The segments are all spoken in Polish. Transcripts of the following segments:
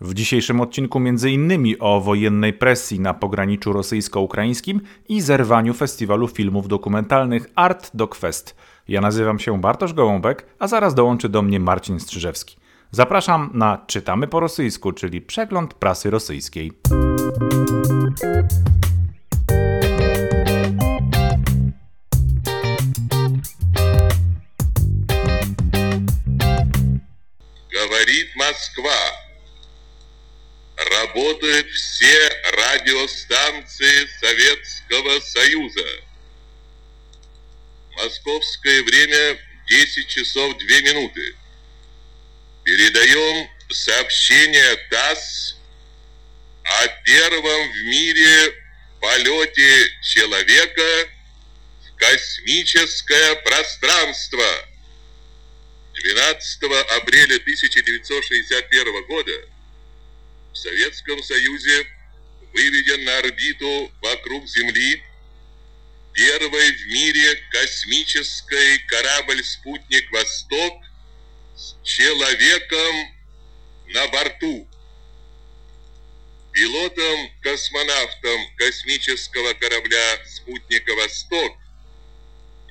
W dzisiejszym odcinku między innymi o wojennej presji na pograniczu rosyjsko-ukraińskim i zerwaniu festiwalu filmów dokumentalnych Art Doc Fest. Ja nazywam się Bartosz Gołąbek, a zaraz dołączy do mnie Marcin Strzyżewski. Zapraszam na Czytamy po rosyjsku, czyli przegląd prasy rosyjskiej. Говорит Москва. Работают все радиостанции Советского Союза. Московское время 10 часов 2 минуты. Передаем сообщение ТАСС о первом в мире полете человека в космическое пространство. 12 апреля 1961 года Советском Союзе выведен на орбиту вокруг Земли первый в мире космический корабль-спутник «Восток» с человеком на борту. Пилотом-космонавтом космического корабля «Спутника Восток»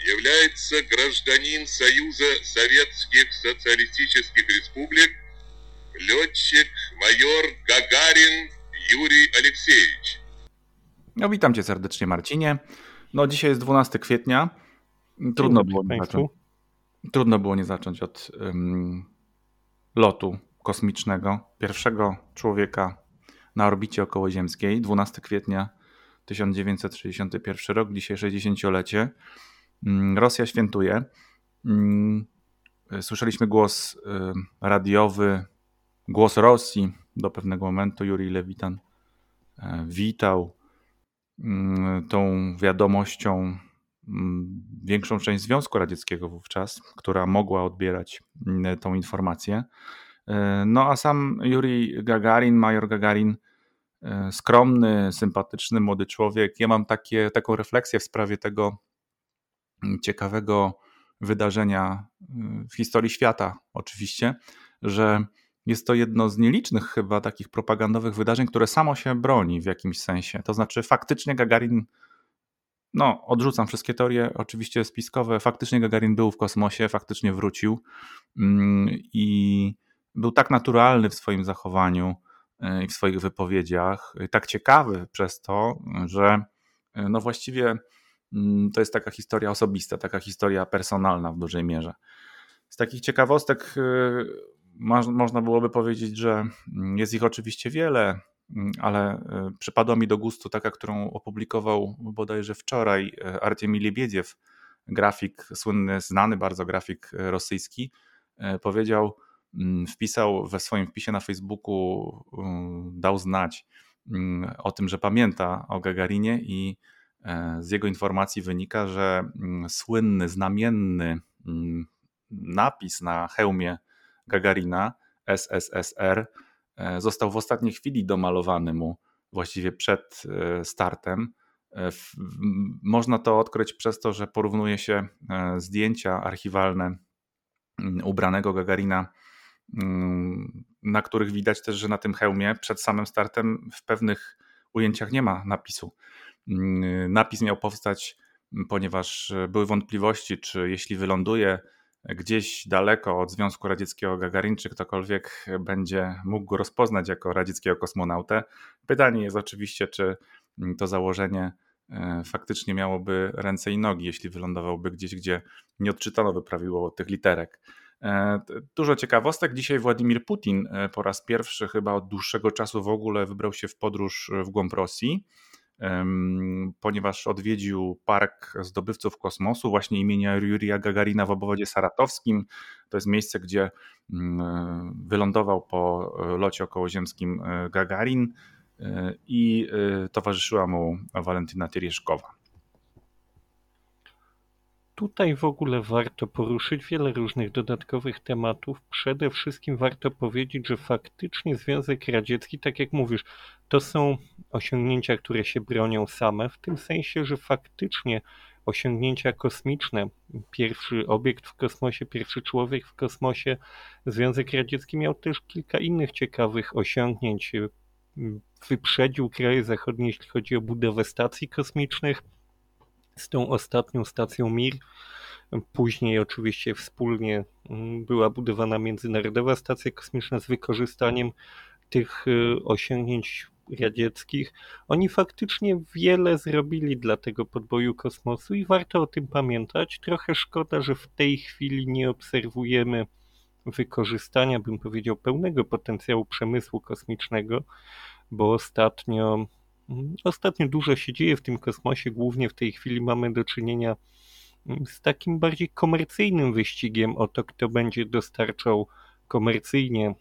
является гражданин Союза Советских Социалистических Республик, летчик-майор Гагарин Юрий Алексеевич. No witam cię serdecznie Marcinie. No dzisiaj jest 12 kwietnia. Trudno było nie zacząć. Trudno było nie zacząć od um, lotu kosmicznego pierwszego człowieka na orbicie okołoziemskiej. 12 kwietnia 1961 rok, dzisiaj 60-lecie. Mm, Rosja świętuje. Mm, słyszeliśmy głos y, radiowy, głos Rosji do pewnego momentu. Juri Lewitan e, witał mm, tą wiadomością większą część Związku Radzieckiego wówczas, która mogła odbierać tą informację. E, no a sam Juri Gagarin, major Gagarin, e, skromny, sympatyczny, młody człowiek. Ja mam takie, taką refleksję w sprawie tego, ciekawego wydarzenia w historii świata, oczywiście, że jest to jedno z nielicznych chyba takich propagandowych wydarzeń, które samo się broni w jakimś sensie. To znaczy, faktycznie Gagarin, no, odrzucam wszystkie teorie, oczywiście spiskowe, faktycznie Gagarin był w kosmosie, faktycznie wrócił mm, i był tak naturalny w swoim zachowaniu y, i w swoich wypowiedziach, tak ciekawy przez to, że y, no właściwie Mm, to jest taka historia osobista, taka historia personalna w dużej mierze. Z takich ciekawostek y, można byłoby powiedzieć, że mm, jest ich oczywiście wiele, mm, ale y, przypadła mi do gustu taka, którą opublikował bodajże wczoraj y, Artemi Lebiedziew, grafik słynny, znany bardzo grafik rosyjski, powiedział, wpisał we swoim wpisie na Facebooku, dał znać o tym, że pamięta o Gagarinie i E, z jego informacji wynika, że mm, słynny, znamienny mm, napis na hełmie Gagarina SSSR e, został w ostatniej chwili domalowany mu, właściwie przed e, startem. Można to odkryć przez to, że porównuje się zdjęcia archiwalne ubranego Gagarina, na których widać też, że na tym hełmie przed samym startem w pewnych ujęciach nie ma napisu. Napis miał powstać, ponieważ e, były wątpliwości, czy jeśli wyląduje gdzieś daleko od Związku Radzieckiego Gagarin, czy ktokolwiek będzie mógł go rozpoznać jako radzieckiego kosmonautę. Pytanie jest oczywiście, czy mm, to założenie e, faktycznie miałoby ręce i nogi, jeśli wylądowałby gdzieś, gdzie nie odczytano by prawidłowo tych literek. E, dużo ciekawostek. Dzisiaj Władimir Putin po raz pierwszy, chyba od dłuższego czasu w ogóle, wybrał się w podróż w głąb Rosji ponieważ odwiedził Park Zdobywców Kosmosu, właśnie imienia Jurija Gagarina w obwodzie saratowskim. To jest miejsce, gdzie mm, wylądował po e, locie okołoziemskim e, Gagarin e, i towarzyszyła mu Walentyna Tyrieszkowa. Tutaj w ogóle warto poruszyć wiele różnych dodatkowych tematów. Przede wszystkim warto powiedzieć, że faktycznie Związek Radziecki, tak jak mówisz, to są osiągnięcia, które się bronią same, w tym sensie, że faktycznie osiągnięcia kosmiczne. Pierwszy obiekt w kosmosie, pierwszy człowiek w kosmosie. Związek Radziecki miał też kilka innych ciekawych osiągnięć. Wyprzedził kraje zachodnie, jeśli chodzi o budowę stacji kosmicznych. Z tą ostatnią stacją Mir Później oczywiście wspólnie mm, była budowana Międzynarodowa Stacja Kosmiczna z wykorzystaniem tych y, osiągnięć radzieckich. Oni faktycznie wiele zrobili dla tego podboju kosmosu i warto o tym pamiętać. Trochę szkoda, że w tej chwili nie obserwujemy wykorzystania, bym powiedział, pełnego potencjału przemysłu kosmicznego, bo ostatnio, ostatnio dużo się dzieje w tym kosmosie. Głównie w tej chwili mamy do czynienia z takim bardziej komercyjnym wyścigiem o to, kto będzie dostarczał komercyjnie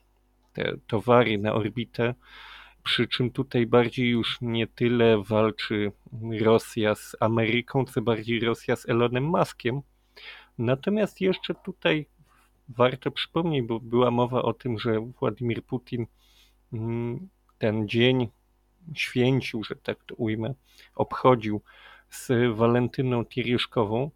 te towary na orbitę. Przy czym tutaj bardziej już nie tyle walczy Rosja z Ameryką, co bardziej Rosja z Elonem Muskiem. Natomiast jeszcze tutaj warto przypomnieć, bo była mowa o tym, że Władimir Putin mm, ten dzień święcił, że tak to ujmę, obchodził z Walentyną Tiriuszkową,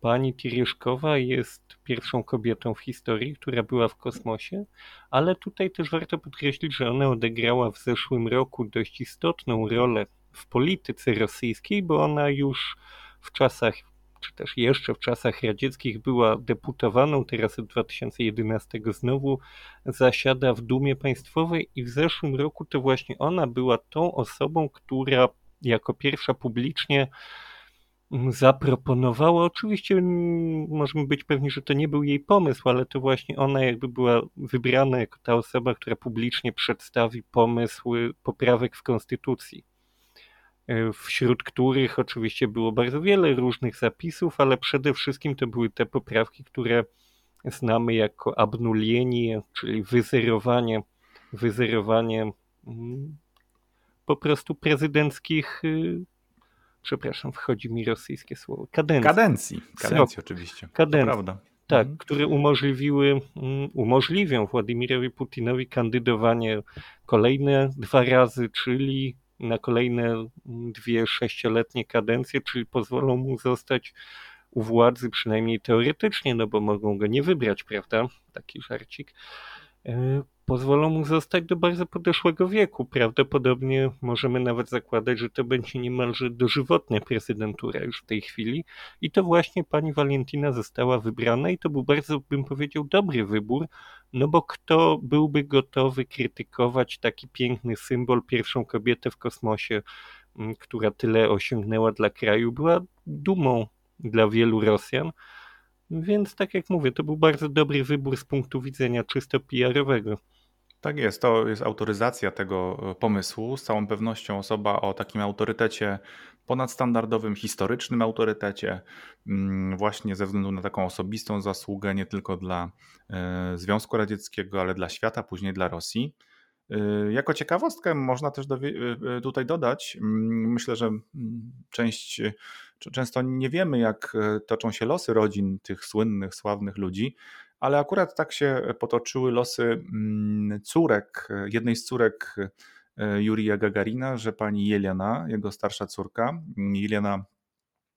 Pani Tiriuszkowa jest pierwszą kobietą w historii, która była w kosmosie, ale tutaj też warto podkreślić, że ona odegrała w zeszłym roku dość istotną rolę w polityce rosyjskiej, bo ona już w czasach, czy też jeszcze w czasach radzieckich była deputowaną, teraz od 2011 znowu zasiada w Dumie Państwowej i w zeszłym roku to właśnie ona była tą osobą, która jako pierwsza publicznie zaproponowała. Oczywiście możemy być pewni, że to nie był jej pomysł, ale to właśnie ona jakby była wybrana jako ta osoba, która publicznie przedstawi pomysły poprawek w konstytucji. E, wśród których oczywiście było bardzo wiele różnych zapisów, ale przede wszystkim to były te poprawki, które znamy jako abnulienie, czyli wyzerowanie, wyzerowanie mm, po prostu prezydenckich y, przepraszam, wchodzi mi rosyjskie słowo, kadencji. Kadencji, kadencji oczywiście. Kadencji. Prawda. Tak, mhm. które umożliwiły, mm, umożliwią Władimirowi Putinowi kandydowanie kolejne dwa razy, czyli na kolejne dwie sześcioletnie kadencje, czyli pozwolą mu zostać u władzy przynajmniej teoretycznie, no bo mogą go nie wybrać, prawda? Taki żarcik. Pozwolą mu zostać do bardzo podeszłego wieku. Prawdopodobnie możemy nawet zakładać, że to będzie niemalże dożywotnia prezydentura już w tej chwili. I to właśnie pani Valentina została wybrana i to był bardzo, bym powiedział, dobry wybór, no bo kto byłby gotowy krytykować taki piękny symbol, pierwszą kobietę w kosmosie, która tyle osiągnęła dla kraju, była dumą dla wielu Rosjan. Więc tak jak mówię, to był bardzo dobry wybór z punktu widzenia czysto PR-owego. Tak jest, to jest autoryzacja tego e, pomysłu. Z całą pewnością osoba o takim autorytecie ponadstandardowym, historycznym autorytecie, mm, właśnie ze względu na taką osobistą zasługę nie tylko dla e, Związku Radzieckiego, ale dla świata, później dla Rosji. E, jako ciekawostkę można też tutaj dodać, mm, myślę, że mm, część, często nie wiemy, jak toczą się losy rodzin tych słynnych, sławnych ludzi, ale akurat tak się potoczyły losy mm, córek, jednej z córek e, Jurija Gagarina, że pani Jeliana, jego starsza córka, Jeliana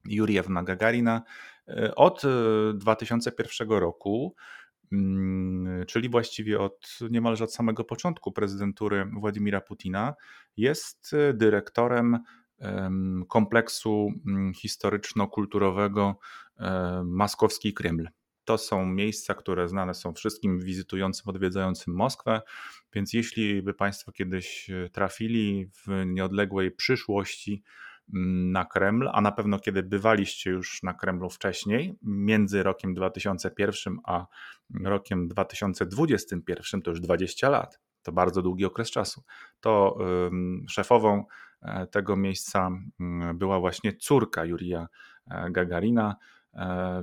Juriewna Gagarina, e, od 2001 e, roku, mm, czyli właściwie od niemalże od samego początku prezydentury Władimira Putina, jest dyrektorem kompleksu mm, historyczno-kulturowego Maskowski Kreml. To są miejsca, które znane są wszystkim wizytującym, odwiedzającym Moskwę, więc jeśli by Państwo kiedyś e, trafili w nieodległej przyszłości mm, na Kreml, a na pewno kiedy bywaliście już na Kremlu wcześniej, między rokiem 2001 a rokiem 2021, to już 20 lat, to bardzo długi okres czasu, to szefową e, tego miejsca mm, była właśnie córka Jurija e, Gagarina,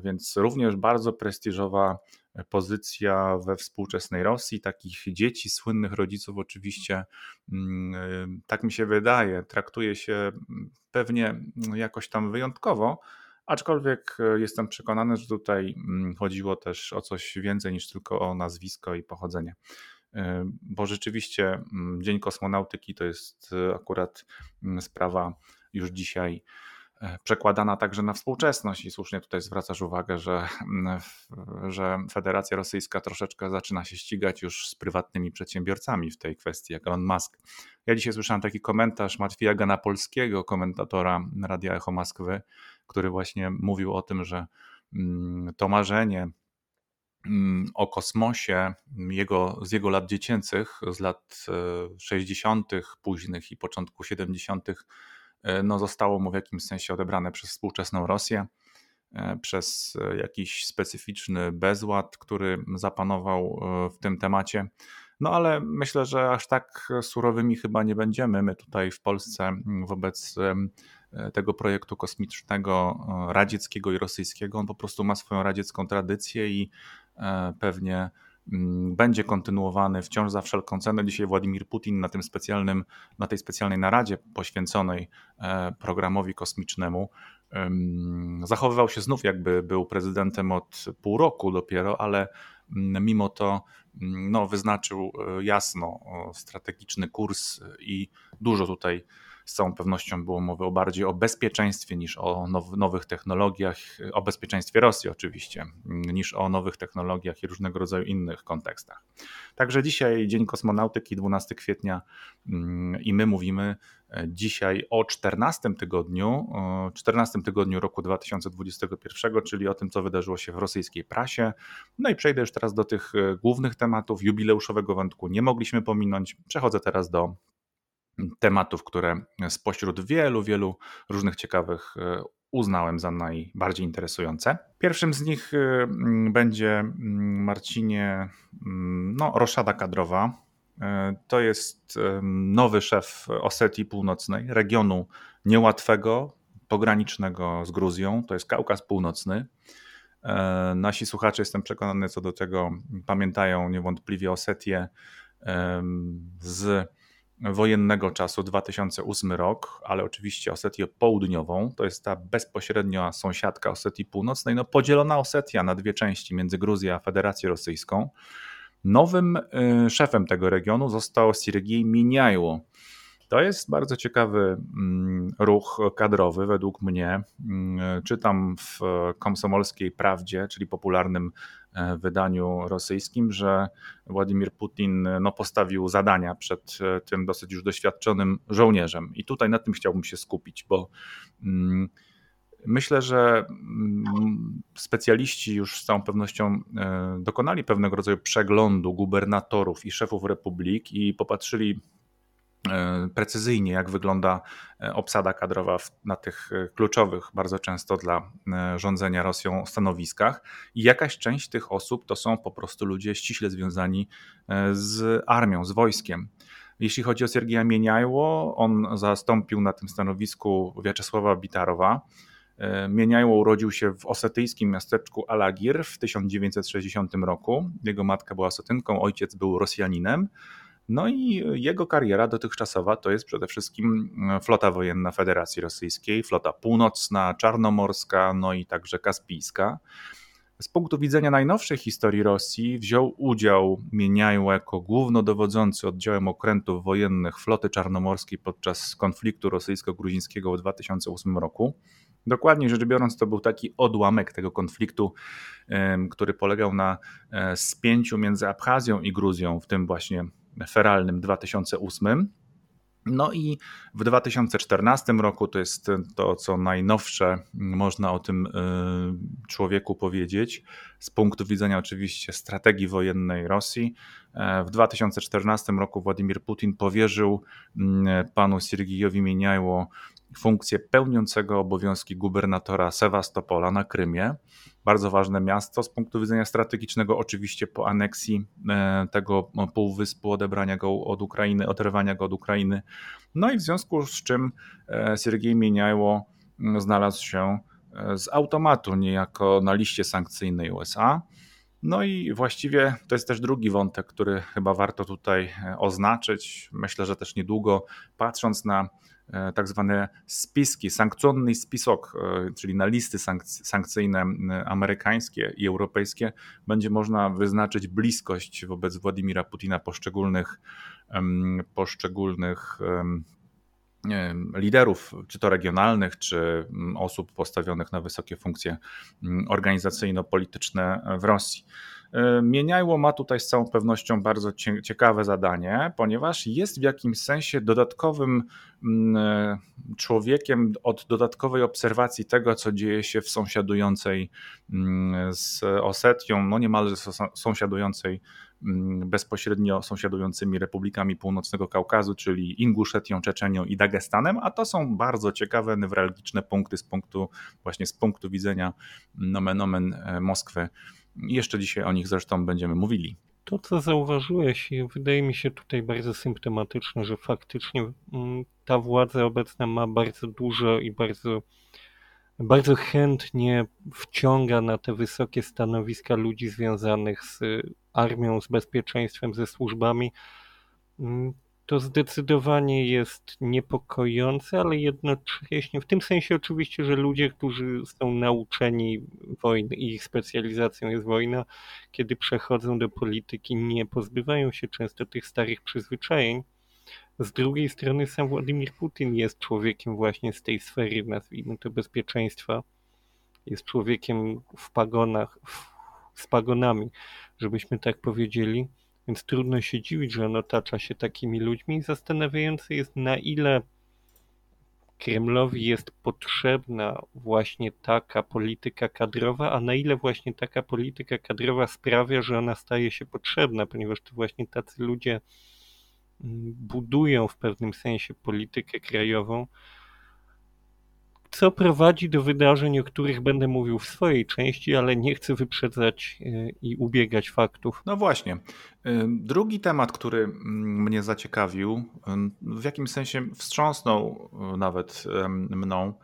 więc również bardzo prestiżowa pozycja we współczesnej Rosji. Takich dzieci, słynnych rodziców, oczywiście, mm, e, tak mi się wydaje, traktuje się mm, pewnie mm, jakoś tam wyjątkowo. Aczkolwiek e, jestem przekonany, że tutaj chodziło też o coś więcej niż tylko o nazwisko i pochodzenie. Bo rzeczywiście Dzień Kosmonautyki to jest akurat sprawa już dzisiaj E, przekładana także na współczesność i słusznie tutaj zwracasz uwagę, że, mm, że Federacja Rosyjska troszeczkę zaczyna się ścigać już z prywatnymi przedsiębiorcami w tej kwestii, jak Elon Musk. Ja dzisiaj słyszałem taki komentarz Matwija Ganapolskiego, komentatora Radia Echo Moskwy, który właśnie mówił o tym, że mm, to marzenie mm, o kosmosie jego, z jego lat dziecięcych, z lat 60., e, późnych i początku 70., E, no, zostało mu w jakimś sensie odebrane przez współczesną Rosję, e, przez e, jakiś specyficzny bezład, który zapanował w tym temacie. No ale myślę, że aż tak surowymi chyba nie będziemy. My tutaj w Polsce wobec tego projektu kosmicznego radzieckiego i rosyjskiego, on po prostu ma swoją radziecką tradycję i pewnie Mm, będzie kontynuowany wciąż za wszelką cenę. Dzisiaj Władimir Putin na tym specjalnym, na tej specjalnej naradzie poświęconej e, programowi kosmicznemu zachowywał się znów jakby był prezydentem od pół roku dopiero, ale mm, mimo to mm, no, wyznaczył e, jasno strategiczny kurs i dużo tutaj z całą pewnością było mowy o bardziej o bezpieczeństwie niż o now, nowych technologiach, o bezpieczeństwie Rosji oczywiście, niż o nowych technologiach i różnego rodzaju innych kontekstach. Także dzisiaj Dzień Kosmonautyki, 12 kwietnia mm, i my mówimy e, dzisiaj o 14 tygodniu, 14 tygodniu roku 2021, czyli o tym, co wydarzyło się w rosyjskiej prasie. No i przejdę już teraz do tych e, głównych tematów jubileuszowego wątku. Nie mogliśmy pominąć. Przechodzę teraz do tematów, które spośród wielu, wielu różnych ciekawych e, uznałem za najbardziej interesujące. Pierwszym z nich e, będzie Marcinie no, roszada kadrowa. E, to jest nowy szef Osetii Północnej, regionu niełatwego, pogranicznego z Gruzją, to jest Kaukaz Północny. Nasi słuchacze, jestem przekonany co do tego, pamiętają niewątpliwie Osetię z wojennego czasu 2008 rok, ale oczywiście Osetię Południową, to jest ta bezpośrednia sąsiadka Osetii Północnej, no podzielona Osetia na dwie części między Gruzją a Federacją Rosyjską. Nowym y, szefem tego regionu został Siergiej Miniajło. To jest bardzo ciekawy mm, ruch kadrowy według mnie. Mm, czytam w Komsomolskiej Prawdzie, czyli popularnym E, wydaniu rosyjskim, że Władimir Putin no, postawił zadania przed e, tym dosyć już doświadczonym żołnierzem. I tutaj na tym chciałbym się skupić, bo mm, myślę, że specjaliści już z całą pewnością e, dokonali pewnego rodzaju przeglądu gubernatorów i szefów republik i popatrzyli E, precyzyjnie, jak wygląda e, obsada kadrowa na tych e, kluczowych, bardzo często dla rządzenia Rosją stanowiskach. I jakaś część tych osób to są po prostu ludzie ściśle związani z armią, z wojskiem. Jeśli chodzi o Siergieja Mieniajło, on zastąpił na tym stanowisku Wiaczesława Bitarowa. Mieniajło urodził się w osetyjskim miasteczku Alagir w 1960 roku. Jego matka była Ossetynką, ojciec był Rosjaninem. No i jego kariera dotychczasowa to jest przede wszystkim e, flota wojenna Federacji Rosyjskiej, flota północna, czarnomorska, no i także kaspijska. Z punktu widzenia najnowszej historii Rosji wziął udział Mieniajło jako głównodowodzący oddziałem okrętów wojennych floty czarnomorskiej podczas konfliktu rosyjsko-gruzińskiego w 2008 roku. Dokładniej rzecz biorąc, to był taki odłamek tego konfliktu, który polegał na e, spięciu między Abchazją i Gruzją, w tym właśnie feralnym 2008. No i w 2014 roku to jest to, co najnowsze można o tym y, człowieku powiedzieć, z punktu widzenia oczywiście strategii wojennej Rosji. E, w 2014 roku Władimir Putin powierzył mm, panu Siergijowi Mieniajło funkcję pełniącego obowiązki gubernatora Sewastopola na Krymie. Bardzo ważne miasto z punktu widzenia strategicznego, oczywiście po aneksji e, tego półwyspu, odebrania go od Ukrainy, oderwania go od Ukrainy. No i w związku z czym e, Siergiej Mieniajło znalazł się e, z automatu niejako na liście sankcyjnej USA. No i właściwie to jest też drugi wątek, który chyba warto tutaj oznaczyć. Myślę, że też niedługo, patrząc na tak zwane spiski, sankcjonny spisok, e, czyli na listy sankcyjne amerykańskie i europejskie, będzie można wyznaczyć bliskość wobec Władimira Putina poszczególnych, poszczególnych liderów, czy to regionalnych, czy osób postawionych na wysokie funkcje organizacyjno-polityczne w Rosji. E, Mieniajło ma tutaj z całą pewnością bardzo ciekawe zadanie, ponieważ jest w jakimś sensie dodatkowym mm, e, człowiekiem od dodatkowej obserwacji tego, co dzieje się w sąsiadującej mm, z Osetią, no niemalże sąsiadującej mm, bezpośrednio sąsiadującymi republikami Północnego Kaukazu, czyli Inguszetią, Czeczenią i Dagestanem, a to są bardzo ciekawe, newralgiczne punkty z punktu właśnie z punktu widzenia nomen omen e, Moskwy jeszcze dzisiaj o nich zresztą będziemy mówili. To, co zauważyłeś, wydaje mi się tutaj bardzo symptomatyczne, że faktycznie mm, ta władza obecna ma bardzo dużo i bardzo, bardzo chętnie wciąga na te wysokie stanowiska ludzi związanych z armią, z bezpieczeństwem, ze służbami. To zdecydowanie jest niepokojące, ale jednocześnie w tym sensie oczywiście, że ludzie, którzy są nauczeni wojny i ich specjalizacją jest wojna, kiedy przechodzą do polityki, nie pozbywają się często tych starych przyzwyczajeń. Z drugiej strony sam Władimir Putin jest człowiekiem właśnie z tej sfery, nazwijmy to bezpieczeństwa. Jest człowiekiem w pagonach, w, z pagonami, żebyśmy tak powiedzieli więc trudno się dziwić, że on otacza się takimi ludźmi. Zastanawiające jest, na ile Kremlowi jest potrzebna właśnie taka polityka kadrowa, a na ile właśnie taka polityka kadrowa sprawia, że ona staje się potrzebna, ponieważ to właśnie tacy ludzie mm, budują w pewnym sensie politykę krajową, co prowadzi do wydarzeń, o których będę mówił w swojej części, ale nie chcę wyprzedzać e, i ubiegać faktów. No właśnie. E, drugi temat, który mnie zaciekawił, e, w jakimś sensie wstrząsnął nawet mną,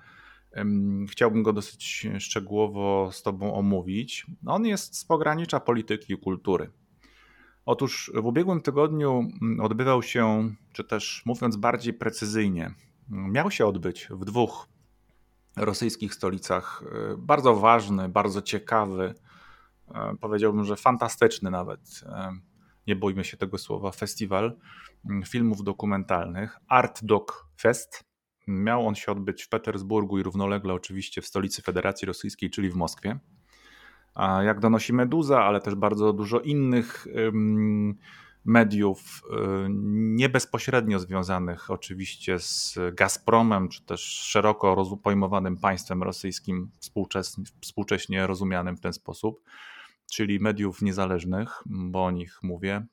chciałbym go dosyć szczegółowo z Tobą omówić. On jest z pogranicza polityki i kultury. Otóż w ubiegłym tygodniu odbywał się, czy też mówiąc bardziej precyzyjnie, miał się odbyć w dwóch rosyjskich stolicach. E, bardzo ważny, bardzo ciekawy, e, powiedziałbym, że fantastyczny nawet, e, nie bójmy się tego słowa, festiwal mm, filmów dokumentalnych Art Doc Fest. Miał on się odbyć w Petersburgu i równolegle oczywiście w stolicy Federacji Rosyjskiej, czyli w Moskwie. A jak donosi Meduza, ale też bardzo dużo innych mediów y, nie bezpośrednio związanych oczywiście z Gazpromem, czy też szeroko pojmowanym państwem rosyjskim, współcześnie, rozumianym w ten sposób, czyli mediów niezależnych, bo o nich mówię,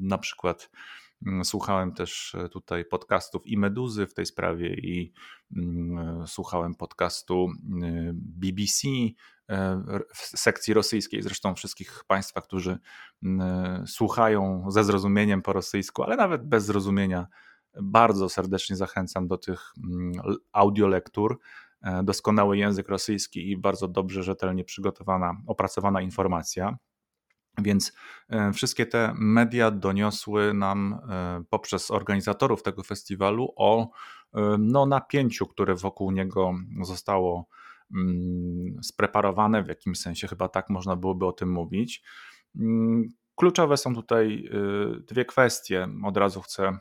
na przykład mm, Słuchałem też tutaj podcastów i Meduzy w tej sprawie, i mm, słuchałem podcastu y, BBC, E, w sekcji rosyjskiej, zresztą wszystkich Państwa, którzy słuchają ze zrozumieniem po rosyjsku, ale nawet bez zrozumienia, bardzo serdecznie zachęcam do tych audiolektur. E, doskonały język rosyjski i bardzo dobrze, rzetelnie przygotowana, opracowana informacja. Więc e, wszystkie te media doniosły nam poprzez organizatorów tego festiwalu o no, napięciu, które wokół niego zostało Mm, spreparowane, w jakimś sensie chyba tak można byłoby o tym mówić. Mm, kluczowe są tutaj dwie kwestie. Od razu chcę,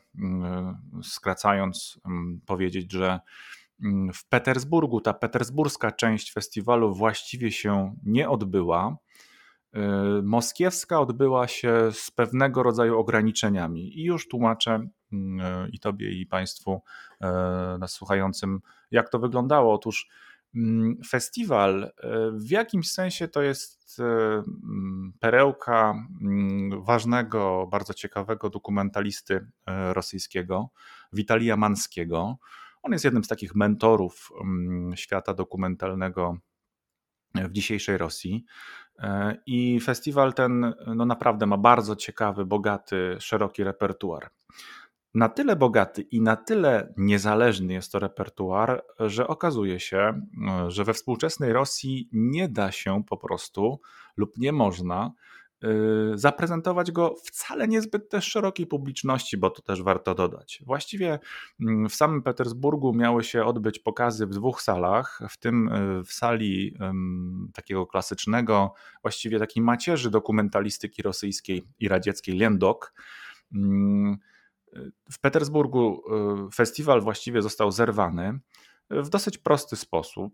skracając, mm, powiedzieć, że w Petersburgu ta petersburska część festiwalu właściwie się nie odbyła. Y, moskiewska odbyła się z pewnego rodzaju ograniczeniami i już tłumaczę i Tobie, i Państwu nas słuchającym, jak to wyglądało. Otóż Mm, festiwal e, w jakimś sensie to jest e, mm, perełka mm, ważnego, bardzo ciekawego dokumentalisty e, rosyjskiego, Witalija Manskiego. On jest jednym z takich mentorów świata dokumentalnego w dzisiejszej Rosji. I festiwal ten no naprawdę ma bardzo ciekawy, bogaty, szeroki repertuar na tyle bogaty i na tyle niezależny jest to repertuar, że okazuje się, że we współczesnej Rosji nie da się po prostu lub nie można zaprezentować go wcale niezbyt też szerokiej publiczności, bo to też warto dodać. Właściwie mm, w samym Petersburgu miały się odbyć pokazy w dwóch salach, w tym y, w sali takiego klasycznego, właściwie takiej macierzy dokumentalistyki rosyjskiej i radzieckiej Lendok mm, W Petersburgu festiwal właściwie został zerwany w dosyć prosty sposób,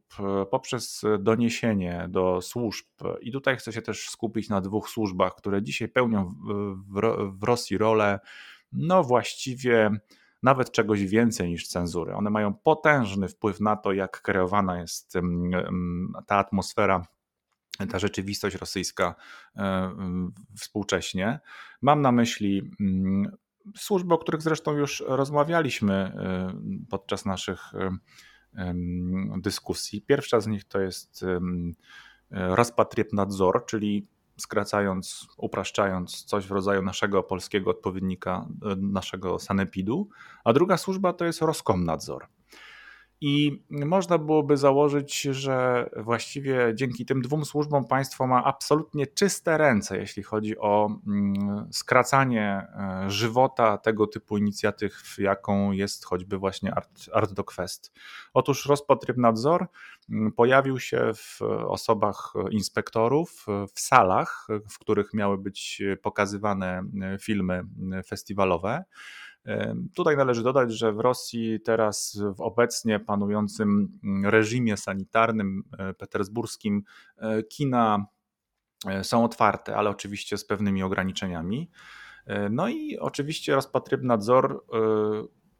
poprzez doniesienie do służb. I tutaj chcę się też skupić na dwóch służbach, które dzisiaj pełnią w Rosji rolę, no właściwie nawet czegoś więcej niż cenzury. One mają potężny wpływ na to, jak kreowana jest ta atmosfera ta rzeczywistość rosyjska e, współcześnie. Mam na myśli mm, służby, o których zresztą już rozmawialiśmy e, podczas naszych dyskusji. Pierwsza z nich to jest Nadzor, czyli skracając, upraszczając coś w rodzaju naszego polskiego odpowiednika, e, naszego sanepidu, a druga służba to jest Roskomnadzor. I można byłoby założyć, że właściwie dzięki tym dwóm służbom państwo ma absolutnie czyste ręce, jeśli chodzi o mm, skracanie e, żywota tego typu inicjatyw, jaką jest choćby właśnie Art, Art do Quest. Otóż Rozpotrybnadzor mm, pojawił się w osobach inspektorów w salach, w których miały być pokazywane e, filmy e, festiwalowe. Tutaj należy dodać, że w Rosji teraz w obecnie panującym mm, reżimie sanitarnym e, petersburskim e, kina e, są otwarte, ale oczywiście z pewnymi ograniczeniami. No i oczywiście Rozpatrybnadzor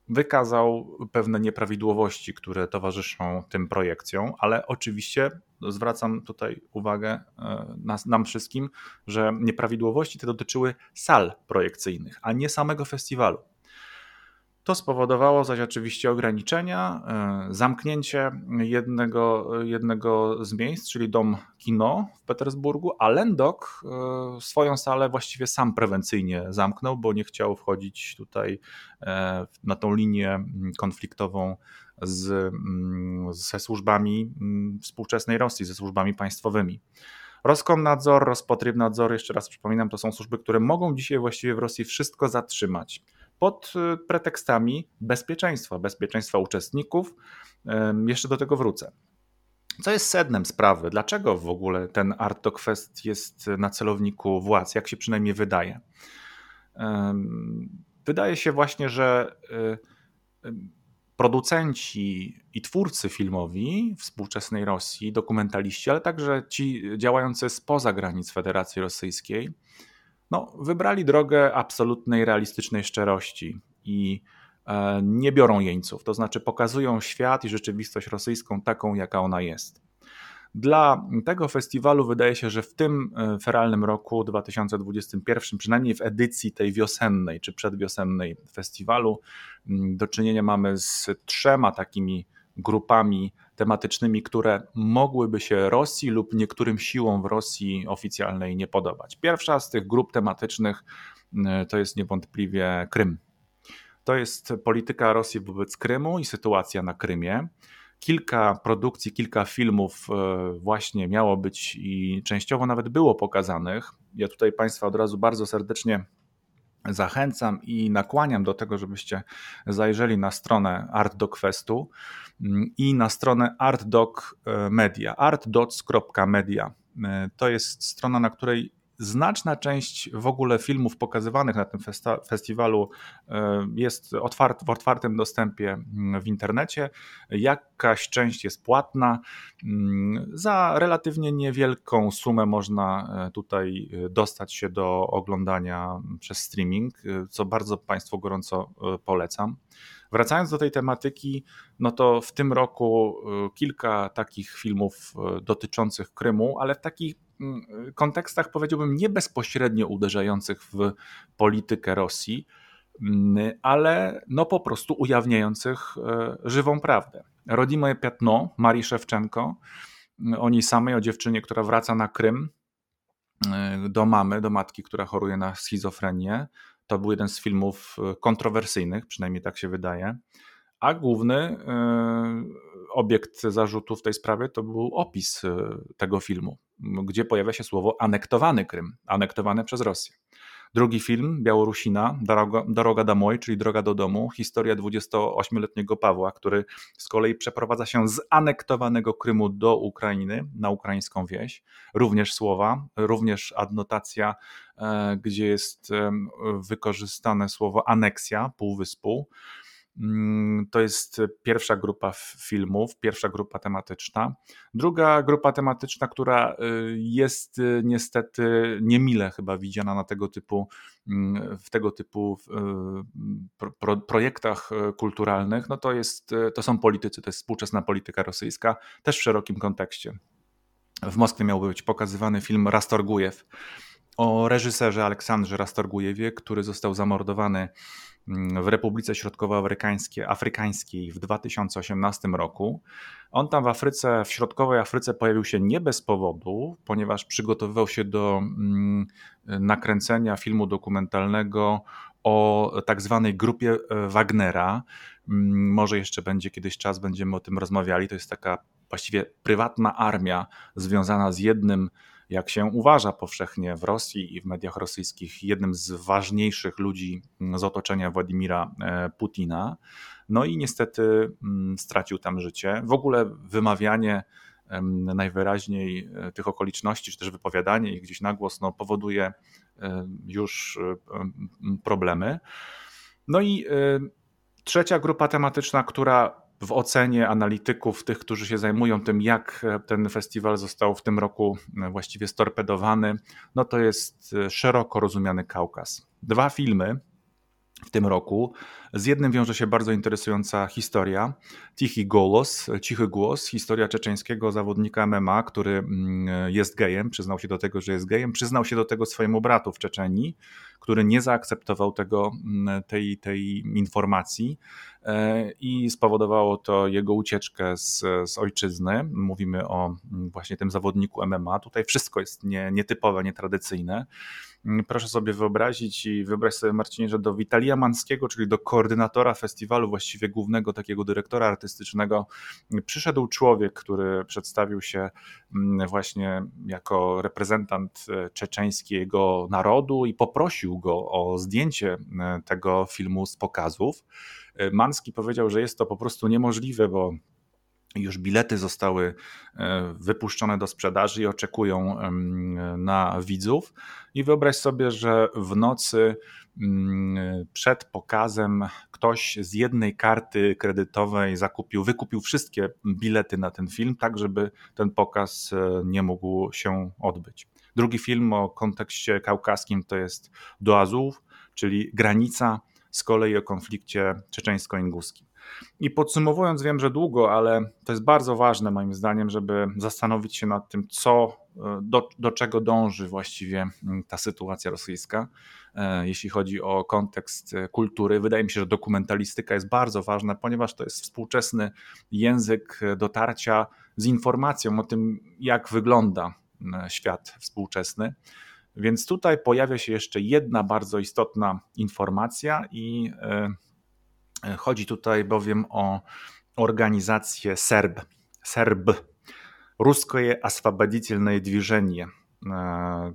wykazał pewne nieprawidłowości, które towarzyszą tym projekcjom, ale oczywiście zwracam tutaj uwagę nas, nam wszystkim, że nieprawidłowości te dotyczyły sal projekcyjnych, a nie samego festiwalu. To spowodowało zaś oczywiście ograniczenia, e, zamknięcie jednego, jednego z miejsc, czyli dom kino w Petersburgu, a Lendok e, swoją salę właściwie sam prewencyjnie zamknął, bo nie chciał wchodzić tutaj e, na tą linię konfliktową z, ze służbami współczesnej Rosji, ze służbami państwowymi. Roskomnadzor, Rozpotrybnadzor, jeszcze raz przypominam, to są służby, które mogą dzisiaj właściwie w Rosji wszystko zatrzymać pod y, pretekstami bezpieczeństwa, bezpieczeństwa uczestników. Jeszcze do tego wrócę. Co jest sednem sprawy? Dlaczego w ogóle ten Art Fest jest na celowniku władz? Jak się przynajmniej wydaje? Wydaje się właśnie, że y, producenci i twórcy filmowi współczesnej Rosji, dokumentaliści, ale także ci działający spoza granic Federacji Rosyjskiej, no, wybrali drogę absolutnej, realistycznej szczerości i e, nie biorą jeńców, to znaczy pokazują świat i rzeczywistość rosyjską taką, jaka ona jest. Dla tego festiwalu wydaje się, że w tym e, feralnym roku 2021, przynajmniej w edycji tej wiosennej czy przedwiosennej festiwalu, do czynienia mamy z trzema takimi grupami tematycznymi, które mogłyby się Rosji lub niektórym siłom w Rosji oficjalnej nie podobać. Pierwsza z tych grup tematycznych y, to jest niewątpliwie Krym. To jest polityka Rosji wobec Krymu i sytuacja na Krymie. Kilka produkcji, kilka filmów y, właśnie miało być i częściowo nawet było pokazanych. Ja tutaj Państwa od razu bardzo serdecznie zachęcam i nakłaniam do tego, żebyście zajrzeli na stronę ArtDoc Festu mm, i na stronę ArtDoc Media. E, to jest strona, na której znaczna część w ogóle filmów pokazywanych na tym festiwalu e, jest otwart, w otwartym dostępie mm, w internecie. Jakaś część jest płatna. Mm, za relatywnie niewielką sumę można e, tutaj e, dostać się do oglądania przez streaming, co bardzo Państwu gorąco polecam. Wracając do tej tematyki, no to w tym roku kilka takich filmów dotyczących Krymu, ale w takich Mm, kontekstach powiedziałbym nie bezpośrednio uderzających w politykę Rosji, mm, ale no po prostu ujawniających e, żywą prawdę. Rodimoje Piatno Marii Szewczenko, mm, o niej samej, o dziewczynie, która wraca na Krym e, do mamy, do matki, która choruje na schizofrenię. To był jeden z filmów kontrowersyjnych, przynajmniej tak się wydaje. A główny obiekt zarzutu w tej sprawie to był opis tego filmu gdzie pojawia się słowo anektowany Krym, anektowany przez Rosję. Drugi film, Białorusina, Droga, Droga Domoj, czyli Droga do domu, historia 28-letniego Pawła, który z kolei przeprowadza się z anektowanego Krymu do Ukrainy, na ukraińską wieś. Również słowa, również adnotacja, e, gdzie jest wykorzystane słowo aneksja półwyspu. Mm, to jest pierwsza grupa filmów, pierwsza grupa tematyczna. Druga grupa tematyczna, która y, jest y, niestety niemile chyba widziana na tego typu, mm, w tego typu y, projektach kulturalnych, no to, jest, to są politycy, to jest współczesna polityka rosyjska, też w szerokim kontekście. W Moskwie miał być pokazywany film Rastorgujew o reżyserze Aleksandrze Rastorgujewie, który został zamordowany w Republice Środkowoafrykańskiej w 2018 roku. On tam w Afryce, w środkowej Afryce pojawił się nie bez powodu, ponieważ przygotowywał się do mm, nakręcenia filmu dokumentalnego o tak zwanej grupie e, Wagnera. Mm, może jeszcze będzie kiedyś czas, będziemy o tym rozmawiali. To jest taka właściwie prywatna armia związana z jednym jak się uważa powszechnie w Rosji i w mediach rosyjskich, jednym z ważniejszych ludzi z otoczenia Władimira e, Putina. No i niestety mm, stracił tam życie. W ogóle wymawianie najwyraźniej e, tych okoliczności, czy też wypowiadanie ich gdzieś na głos, no, powoduje e, już problemy. No i trzecia grupa tematyczna, która w ocenie analityków, tych, którzy się zajmują tym, jak e, ten festiwal został w tym roku e, właściwie storpedowany, no to jest e, szeroko rozumiany Kaukaz. Dwa filmy w tym roku. Z jednym wiąże się bardzo interesująca historia. Tichy Golos, Cichy Głos, historia czeczeńskiego zawodnika MMA, który mm, jest gejem, przyznał się do tego, że jest gejem, przyznał się do tego swojemu bratu w Czeczenii, który nie zaakceptował tego, mm, tej, tej informacji e, i spowodowało to jego ucieczkę z, z ojczyzny. Mówimy o mm, właśnie tym zawodniku MMA. Tutaj wszystko jest nie, nietypowe, nietradycyjne. Mm, proszę sobie wyobrazić i wyobraź sobie Marcinie, że do Witalia Manskiego, czyli do koordynatora festiwalu, właściwie głównego takiego dyrektora artystycznego, przyszedł człowiek, który przedstawił się właśnie jako reprezentant e, czeczeńskiego narodu i poprosił go o zdjęcie e, tego filmu z pokazów. E, Manski powiedział, że jest to po prostu niemożliwe, bo już bilety zostały wypuszczone do sprzedaży i oczekują na widzów. I wyobraź sobie, że w nocy mm, przed pokazem ktoś z jednej karty kredytowej zakupił, wykupił wszystkie bilety na ten film, tak żeby ten pokaz nie mógł się odbyć. Drugi film o kontekście kaukaskim to jest Do Azów, czyli granica, z kolei o konflikcie czeczeńsko-inguskim. I podsumowując, wiem, że długo, ale to jest bardzo ważne moim zdaniem, żeby zastanowić się nad tym, co, do, do czego dąży właściwie ta sytuacja rosyjska, e, jeśli chodzi o kontekst kultury. Wydaje mi się, że dokumentalistyka jest bardzo ważna, ponieważ to jest współczesny język dotarcia z informacją o tym, jak wygląda E, świat współczesny. Więc tutaj pojawia się jeszcze jedna bardzo istotna informacja, i e, e, chodzi tutaj bowiem o organizację SERB. SERB, Ruskie Освободительное Движение,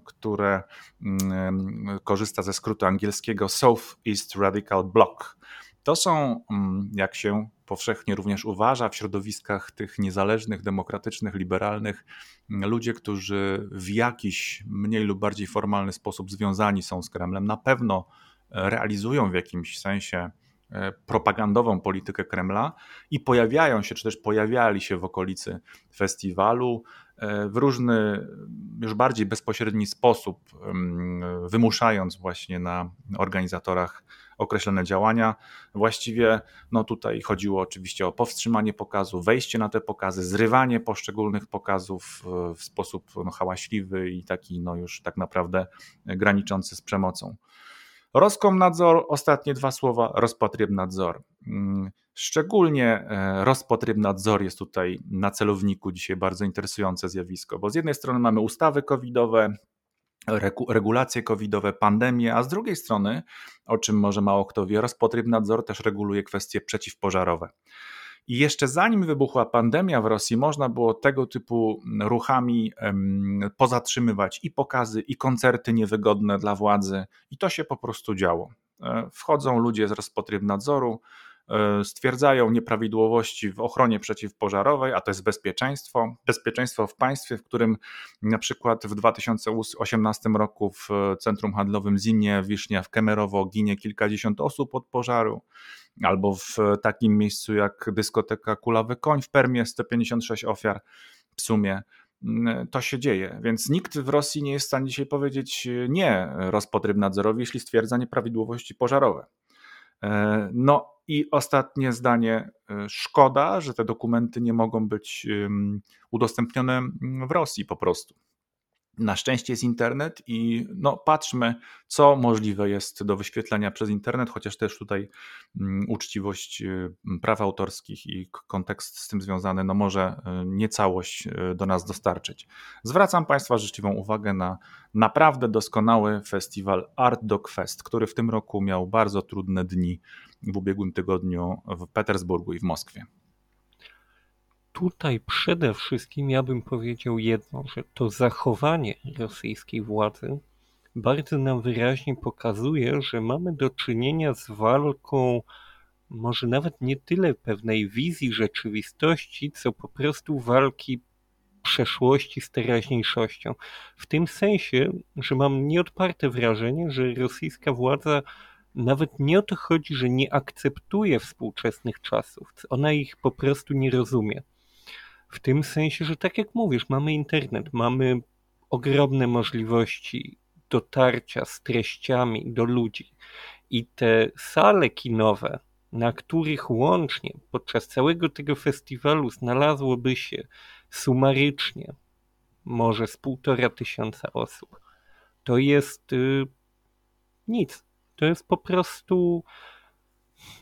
które mm, korzysta ze skrótu angielskiego South East Radical Bloc. To są, mm, jak się powszechnie również uważa w środowiskach tych niezależnych, demokratycznych, liberalnych, mm, ludzie, którzy w jakiś mniej lub bardziej formalny sposób związani są z Kremlem, na pewno e, realizują w jakimś sensie e, propagandową politykę Kremla i pojawiają się, czy też pojawiali się w okolicy festiwalu e, w różny, już bardziej bezpośredni sposób, wymuszając właśnie na organizatorach określone działania. Właściwie no tutaj chodziło oczywiście o powstrzymanie pokazu, wejście na te pokazy, zrywanie poszczególnych pokazów w sposób no, hałaśliwy i taki no już tak naprawdę graniczący z przemocą. Roskomnadzor, ostatnie dwa słowa, Rospotrebnadzor. Mm, szczególnie e, Rospotrebnadzor jest tutaj na celowniku dzisiaj bardzo interesujące zjawisko, bo z jednej strony mamy ustawy covidowe, regulacje covidowe, pandemie, a z drugiej strony, o czym może mało kto wie, Rospotrebnadzor też reguluje kwestie przeciwpożarowe. I jeszcze zanim wybuchła pandemia w Rosji, można było tego typu ruchami pozatrzymywać i pokazy, i koncerty niewygodne dla władzy, i to się po prostu działo. E, wchodzą ludzie z Rospotrebnadzoru, E, stwierdzają nieprawidłowości w ochronie przeciwpożarowej, a to jest bezpieczeństwo. Bezpieczeństwo w państwie, w którym na przykład w 2018 roku w centrum handlowym Zimnie Wisznia w Kemerowo ginie kilkadziesiąt osób od pożaru, albo w takim miejscu jak dyskoteka Kulawy Koń w Permie 156 ofiar w sumie mm, to się dzieje. Więc nikt w Rosji nie jest w stanie dzisiaj powiedzieć nie Rospotrebnadzorowi, jeśli stwierdza nieprawidłowości pożarowe. E, no i ostatnie zdanie. E, szkoda, że te dokumenty nie mogą być udostępnione w Rosji po prostu. Na szczęście jest internet i no, patrzmy, co możliwe jest do wyświetlenia przez internet, chociaż też tutaj um, uczciwość um, praw autorskich i kontekst z tym związany, no może um, nie całość e, do nas dostarczyć. Zwracam Państwa życzliwą uwagę na naprawdę doskonały festiwal Art Dog Fest, który w tym roku miał bardzo trudne dni w ubiegłym tygodniu w Petersburgu i w Moskwie. Tutaj przede wszystkim ja bym powiedział jedno, że to zachowanie rosyjskiej władzy bardzo nam wyraźnie pokazuje, że mamy do czynienia z walką może nawet nie tyle pewnej wizji rzeczywistości, co po prostu walki przeszłości z teraźniejszością. W tym sensie, że mam nieodparte wrażenie, że rosyjska władza nawet nie o to chodzi, że nie akceptuje współczesnych czasów, ona ich po prostu nie rozumie. W tym sensie, że tak jak mówisz, mamy internet, mamy ogromne możliwości dotarcia z treściami do ludzi i te sale kinowe, na których łącznie podczas całego tego festiwalu znalazłoby się sumarycznie może z półtora tysiąca osób, to jest y, nic. To jest po prostu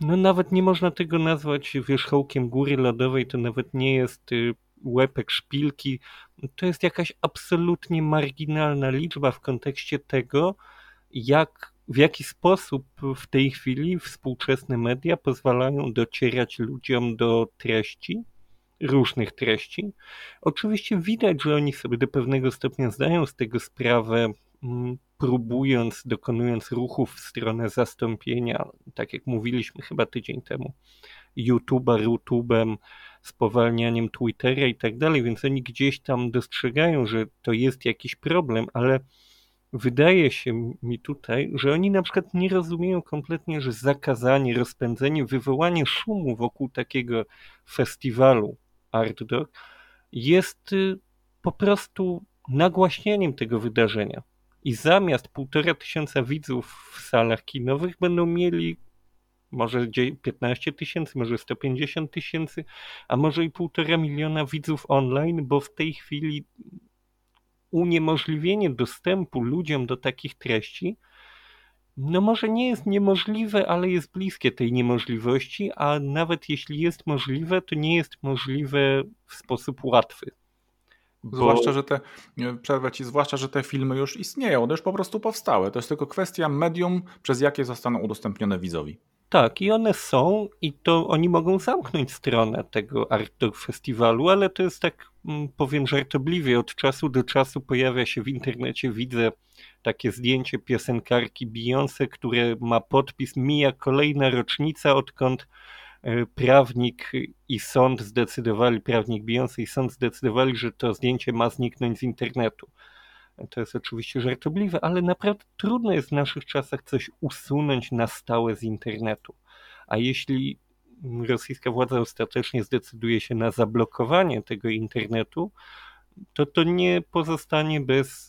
no nawet nie można tego nazwać wierzchołkiem góry lodowej, to nawet nie jest y, łepek szpilki. To jest jakaś absolutnie marginalna liczba w kontekście tego, jak, w jaki sposób w tej chwili współczesne media pozwalają docierać ludziom do treści, różnych treści. Oczywiście widać, że oni sobie do pewnego stopnia zdają z tego sprawę, próbując, dokonując ruchów w stronę zastąpienia, tak jak mówiliśmy chyba tydzień temu, YouTube'a, YouTube'em, spowalnianiem Twittera i tak dalej, więc oni gdzieś tam dostrzegają, że to jest jakiś problem, ale wydaje się mi tutaj, że oni na przykład nie rozumieją kompletnie, że zakazanie, rozpędzenie, wywołanie szumu wokół takiego festiwalu Art Dog jest y, po prostu nagłaśnianiem tego wydarzenia. I zamiast półtora tysiąca widzów w salach kinowych będą mieli może 15 tysięcy, może 150 tysięcy, a może i półtora miliona widzów online, bo w tej chwili uniemożliwienie dostępu ludziom do takich treści, no może nie jest niemożliwe, ale jest bliskie tej niemożliwości, a nawet jeśli jest możliwe, to nie jest możliwe w sposób łatwy. Bo... Zwłaszcza, że te, przerwę ci, zwłaszcza, że te filmy już istnieją, one już po prostu powstały. To jest tylko kwestia medium, przez jakie zostaną udostępnione widzowi. Tak, i one są, i to oni mogą zamknąć stronę tego Art Dog Festiwalu, ale to jest tak, mm, powiem żartobliwie, od czasu do czasu pojawia się w internecie, widzę takie zdjęcie piosenkarki Beyoncé, które ma podpis Mija kolejna rocznica, odkąd e, prawnik i sąd zdecydowali, prawnik Beyoncé i sąd zdecydowali, że to zdjęcie ma zniknąć z internetu. To jest oczywiście żartobliwe, ale naprawdę trudno jest w naszych czasach coś usunąć na stałe z internetu. A jeśli rosyjska władza ostatecznie zdecyduje się na zablokowanie tego internetu, to to nie pozostanie bez,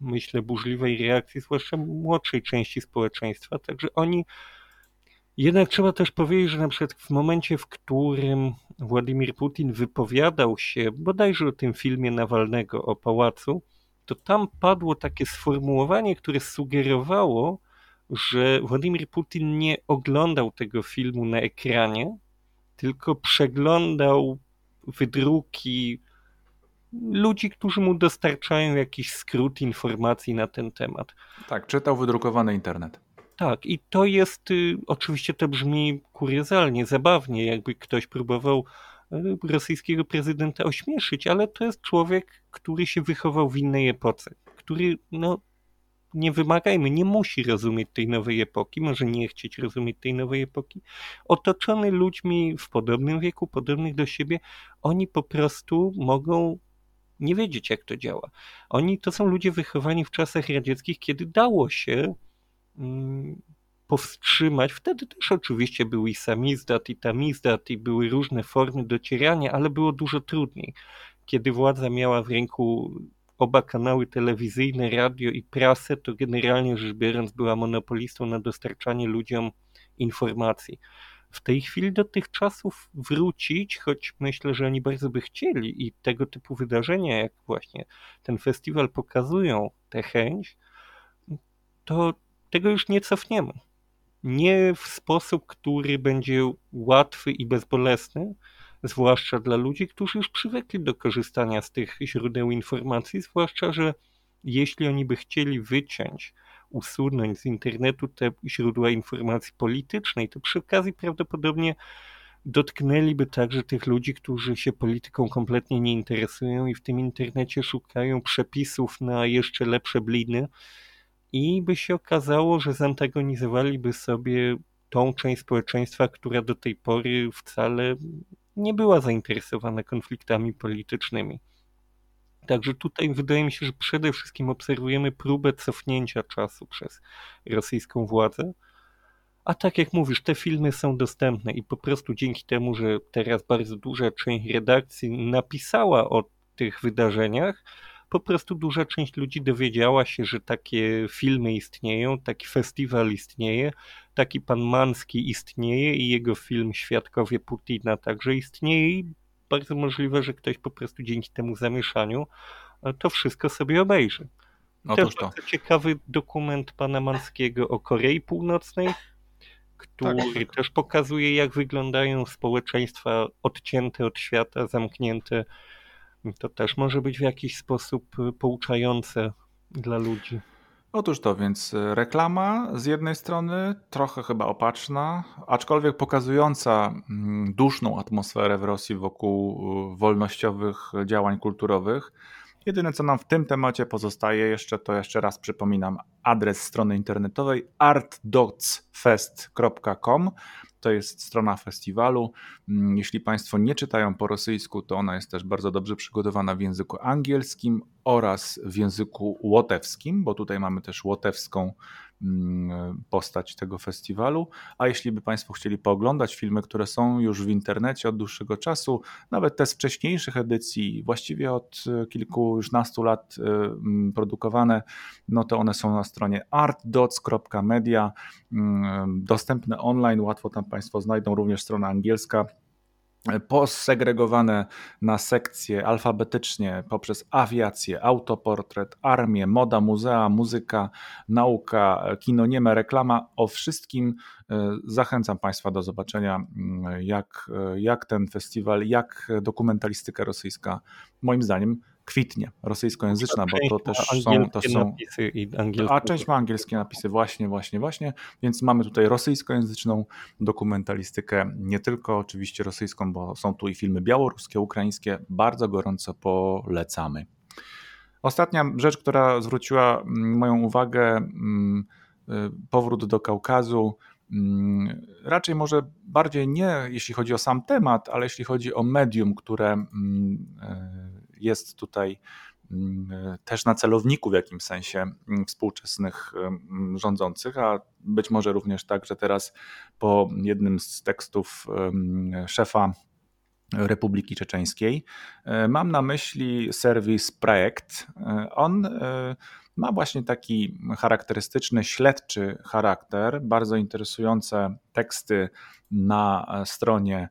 myślę, burzliwej reakcji, zwłaszcza młodszej części społeczeństwa. Także oni. Jednak trzeba też powiedzieć, że na przykład w momencie, w którym Władimir Putin wypowiadał się bodajże o tym filmie Nawalnego o pałacu, to tam padło takie sformułowanie, które sugerowało, że Władimir Putin nie oglądał tego filmu na ekranie, tylko przeglądał wydruki ludzi, którzy mu dostarczają jakiś skrót informacji na ten temat. Tak, czytał wydrukowany internet. Tak, i to jest, y, oczywiście to brzmi kuriozalnie, zabawnie, jakby ktoś próbował y, rosyjskiego prezydenta ośmieszyć, ale to jest człowiek, który się wychował w innej epoce, który, no, nie wymagajmy, nie musi rozumieć tej nowej epoki, może nie chcieć rozumieć tej nowej epoki. Otoczony ludźmi w podobnym wieku, podobnych do siebie, oni po prostu mogą nie wiedzieć, jak to działa. Oni to są ludzie wychowani w czasach radzieckich, kiedy dało się powstrzymać. Wtedy też oczywiście był i samizdat, i tamizdat, i były różne formy docierania, ale było dużo trudniej. Kiedy władza miała w ręku oba kanały telewizyjne, radio i prasę, to generalnie rzecz biorąc była monopolistą na dostarczanie ludziom informacji. W tej chwili do tych czasów wrócić, choć myślę, że oni bardzo by chcieli i tego typu wydarzenia, jak właśnie ten festiwal pokazują tę chęć, to tego już nie cofniemy. Nie w sposób, który będzie łatwy i bezbolesny, zwłaszcza dla ludzi, którzy już przywykli do korzystania z tych źródeł informacji, zwłaszcza, że jeśli oni by chcieli wyciąć, usunąć z internetu te źródła informacji politycznej, to przy okazji prawdopodobnie dotknęliby także tych ludzi, którzy się polityką kompletnie nie interesują i w tym internecie szukają przepisów na jeszcze lepsze bliny i by się okazało, że zantagonizowaliby sobie tą część społeczeństwa, która do tej pory wcale nie była zainteresowana konfliktami politycznymi. Także tutaj wydaje mi się, że przede wszystkim obserwujemy próbę cofnięcia czasu przez rosyjską władzę. A tak jak mówisz, te filmy są dostępne i po prostu dzięki temu, że teraz bardzo duża część redakcji napisała o tych wydarzeniach, po prostu duża część ludzi dowiedziała się, że takie filmy istnieją, taki festiwal istnieje, taki pan Manski istnieje i jego film Świadkowie Putina także istnieje i bardzo możliwe, że ktoś po prostu dzięki temu zamieszaniu e, to wszystko sobie obejrzy. Otóż to. Też ciekawy dokument pana Manskiego o Korei Północnej, który tak. też pokazuje, jak wyglądają społeczeństwa odcięte od świata, zamknięte to też może być w jakiś sposób y, pouczające dla ludzi. Otóż to, więc y, reklama z jednej strony trochę chyba opatrzna, aczkolwiek pokazująca mm, duszną atmosferę w Rosji wokół y, wolnościowych działań kulturowych. Jedyne co nam w tym temacie pozostaje jeszcze, to jeszcze raz przypominam adres strony internetowej artdotsfest.com. To jest strona festiwalu. Mm, jeśli Państwo nie czytają po rosyjsku, to ona jest też bardzo dobrze przygotowana w języku angielskim oraz w języku łotewskim, bo tutaj mamy też łotewską Mm, postać tego festiwalu. A jeśli by Państwo chcieli pooglądać filmy, które są już w internecie od dłuższego czasu, nawet te z wcześniejszych edycji, właściwie od e, kilku już lat e, mm, produkowane, no to one są na stronie artdots.media, mm, dostępne online, łatwo tam Państwo znajdą, również strona angielska posegregowane na sekcje alfabetycznie poprzez awiację, autoportret, armię, moda, muzea, muzyka, nauka, kino, nieme, reklama. O wszystkim e, zachęcam Państwa do zobaczenia, mm, jak, e, jak ten festiwal, jak dokumentalistyka rosyjska, moim zdaniem, kwitnie, rosyjskojęzyczna, bo to też są... To są a część ma angielskie napisy, właśnie, właśnie, właśnie, więc mamy tutaj rosyjskojęzyczną dokumentalistykę, nie tylko oczywiście rosyjską, bo są tu i filmy białoruskie, ukraińskie, bardzo gorąco polecamy. Ostatnia rzecz, która zwróciła mm, moją uwagę, mm, y, powrót do Kaukazu, mm, raczej może bardziej nie jeśli chodzi o sam temat, ale jeśli chodzi o medium, które y, jest tutaj mm, też na celowniku w jakimś sensie mm, współczesnych mm, rządzących, a być może również tak, że teraz po jednym z tekstów szefa Republiki Czeczeńskiej. E, mam na myśli serwis Projekt. E, on e, ma właśnie taki charakterystyczny, śledczy charakter, bardzo interesujące teksty na stronie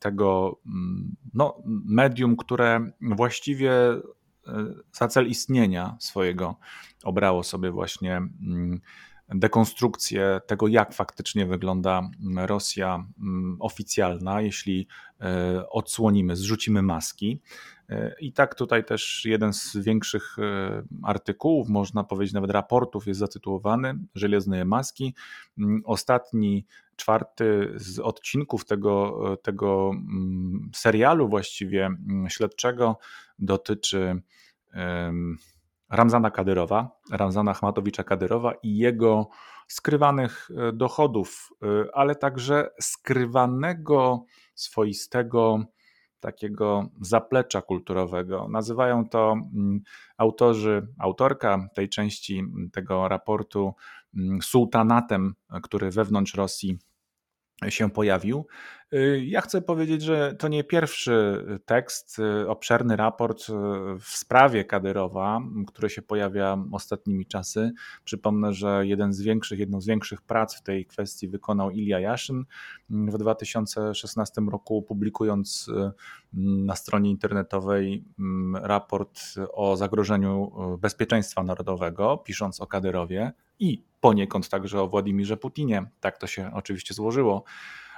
tego mm, no, medium, które właściwie e, za cel istnienia swojego obrało sobie właśnie mm, dekonstrukcję tego, jak faktycznie wygląda Rosja oficjalna, jeśli odsłonimy, zrzucimy maski. I tak tutaj też jeden z większych artykułów, można powiedzieć nawet raportów, jest zatytułowany Żelazne maski. Ostatni czwarty z odcinków tego, tego mm, serialu właściwie mm, śledczego dotyczy Ramzana Kadyrowa, Ramzana Achmatowicza Kadyrowa i jego skrywanych e, dochodów, e, ale także skrywanego swoistego takiego zaplecza kulturowego. Nazywają to mm, autorzy, autorka tej części tego raportu sułtanatem, który wewnątrz Rosji się pojawił. Y, ja chcę powiedzieć, że to nie pierwszy tekst, y, obszerny raport y, w sprawie Kadyrowa, który się pojawia ostatnimi czasy. Przypomnę, że jeden z większych, jedną z większych prac w tej kwestii wykonał Ilja Jaszyn w 2016 roku, publikując na stronie internetowej raport o zagrożeniu bezpieczeństwa narodowego, pisząc o Kadyrowie i poniekąd także o Władimirze Putinie. Tak to się oczywiście złożyło.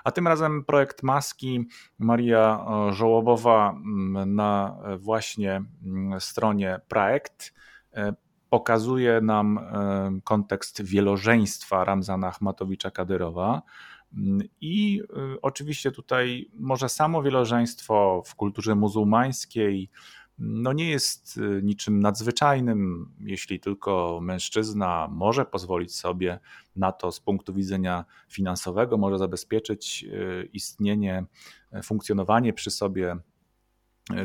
A tym razem projekt Maski Maria e, Żołobowa mm, na właśnie mm, stronie projekt e, pokazuje nam e, kontekst wielożeństwa Ramzana Achmatowicza Kadyrowa. Mm, I oczywiście tutaj może samo wielożeństwo w kulturze muzułmańskiej, no nie jest y, niczym nadzwyczajnym, jeśli tylko mężczyzna może pozwolić sobie na to z punktu widzenia finansowego, może zabezpieczyć y, istnienie, e, funkcjonowanie przy sobie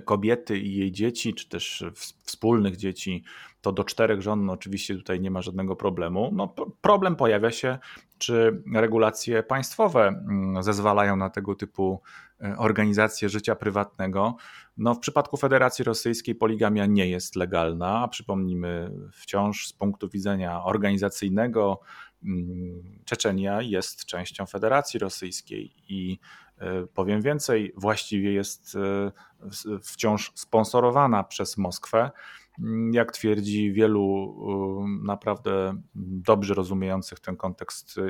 kobiety i jej dzieci, czy też wspólnych dzieci, to do czterech żon no oczywiście tutaj nie ma żadnego problemu. No, problem pojawia się, czy regulacje państwowe mm, zezwalają na tego typu e, organizacje życia prywatnego. No, w przypadku Federacji Rosyjskiej poligamia nie jest legalna, a przypomnijmy, wciąż z punktu widzenia organizacyjnego mm, Czeczenia jest częścią Federacji Rosyjskiej i e, powiem więcej, właściwie jest e, wciąż sponsorowana przez Moskwę. Mm, jak twierdzi wielu naprawdę dobrze rozumiejących ten kontekst y,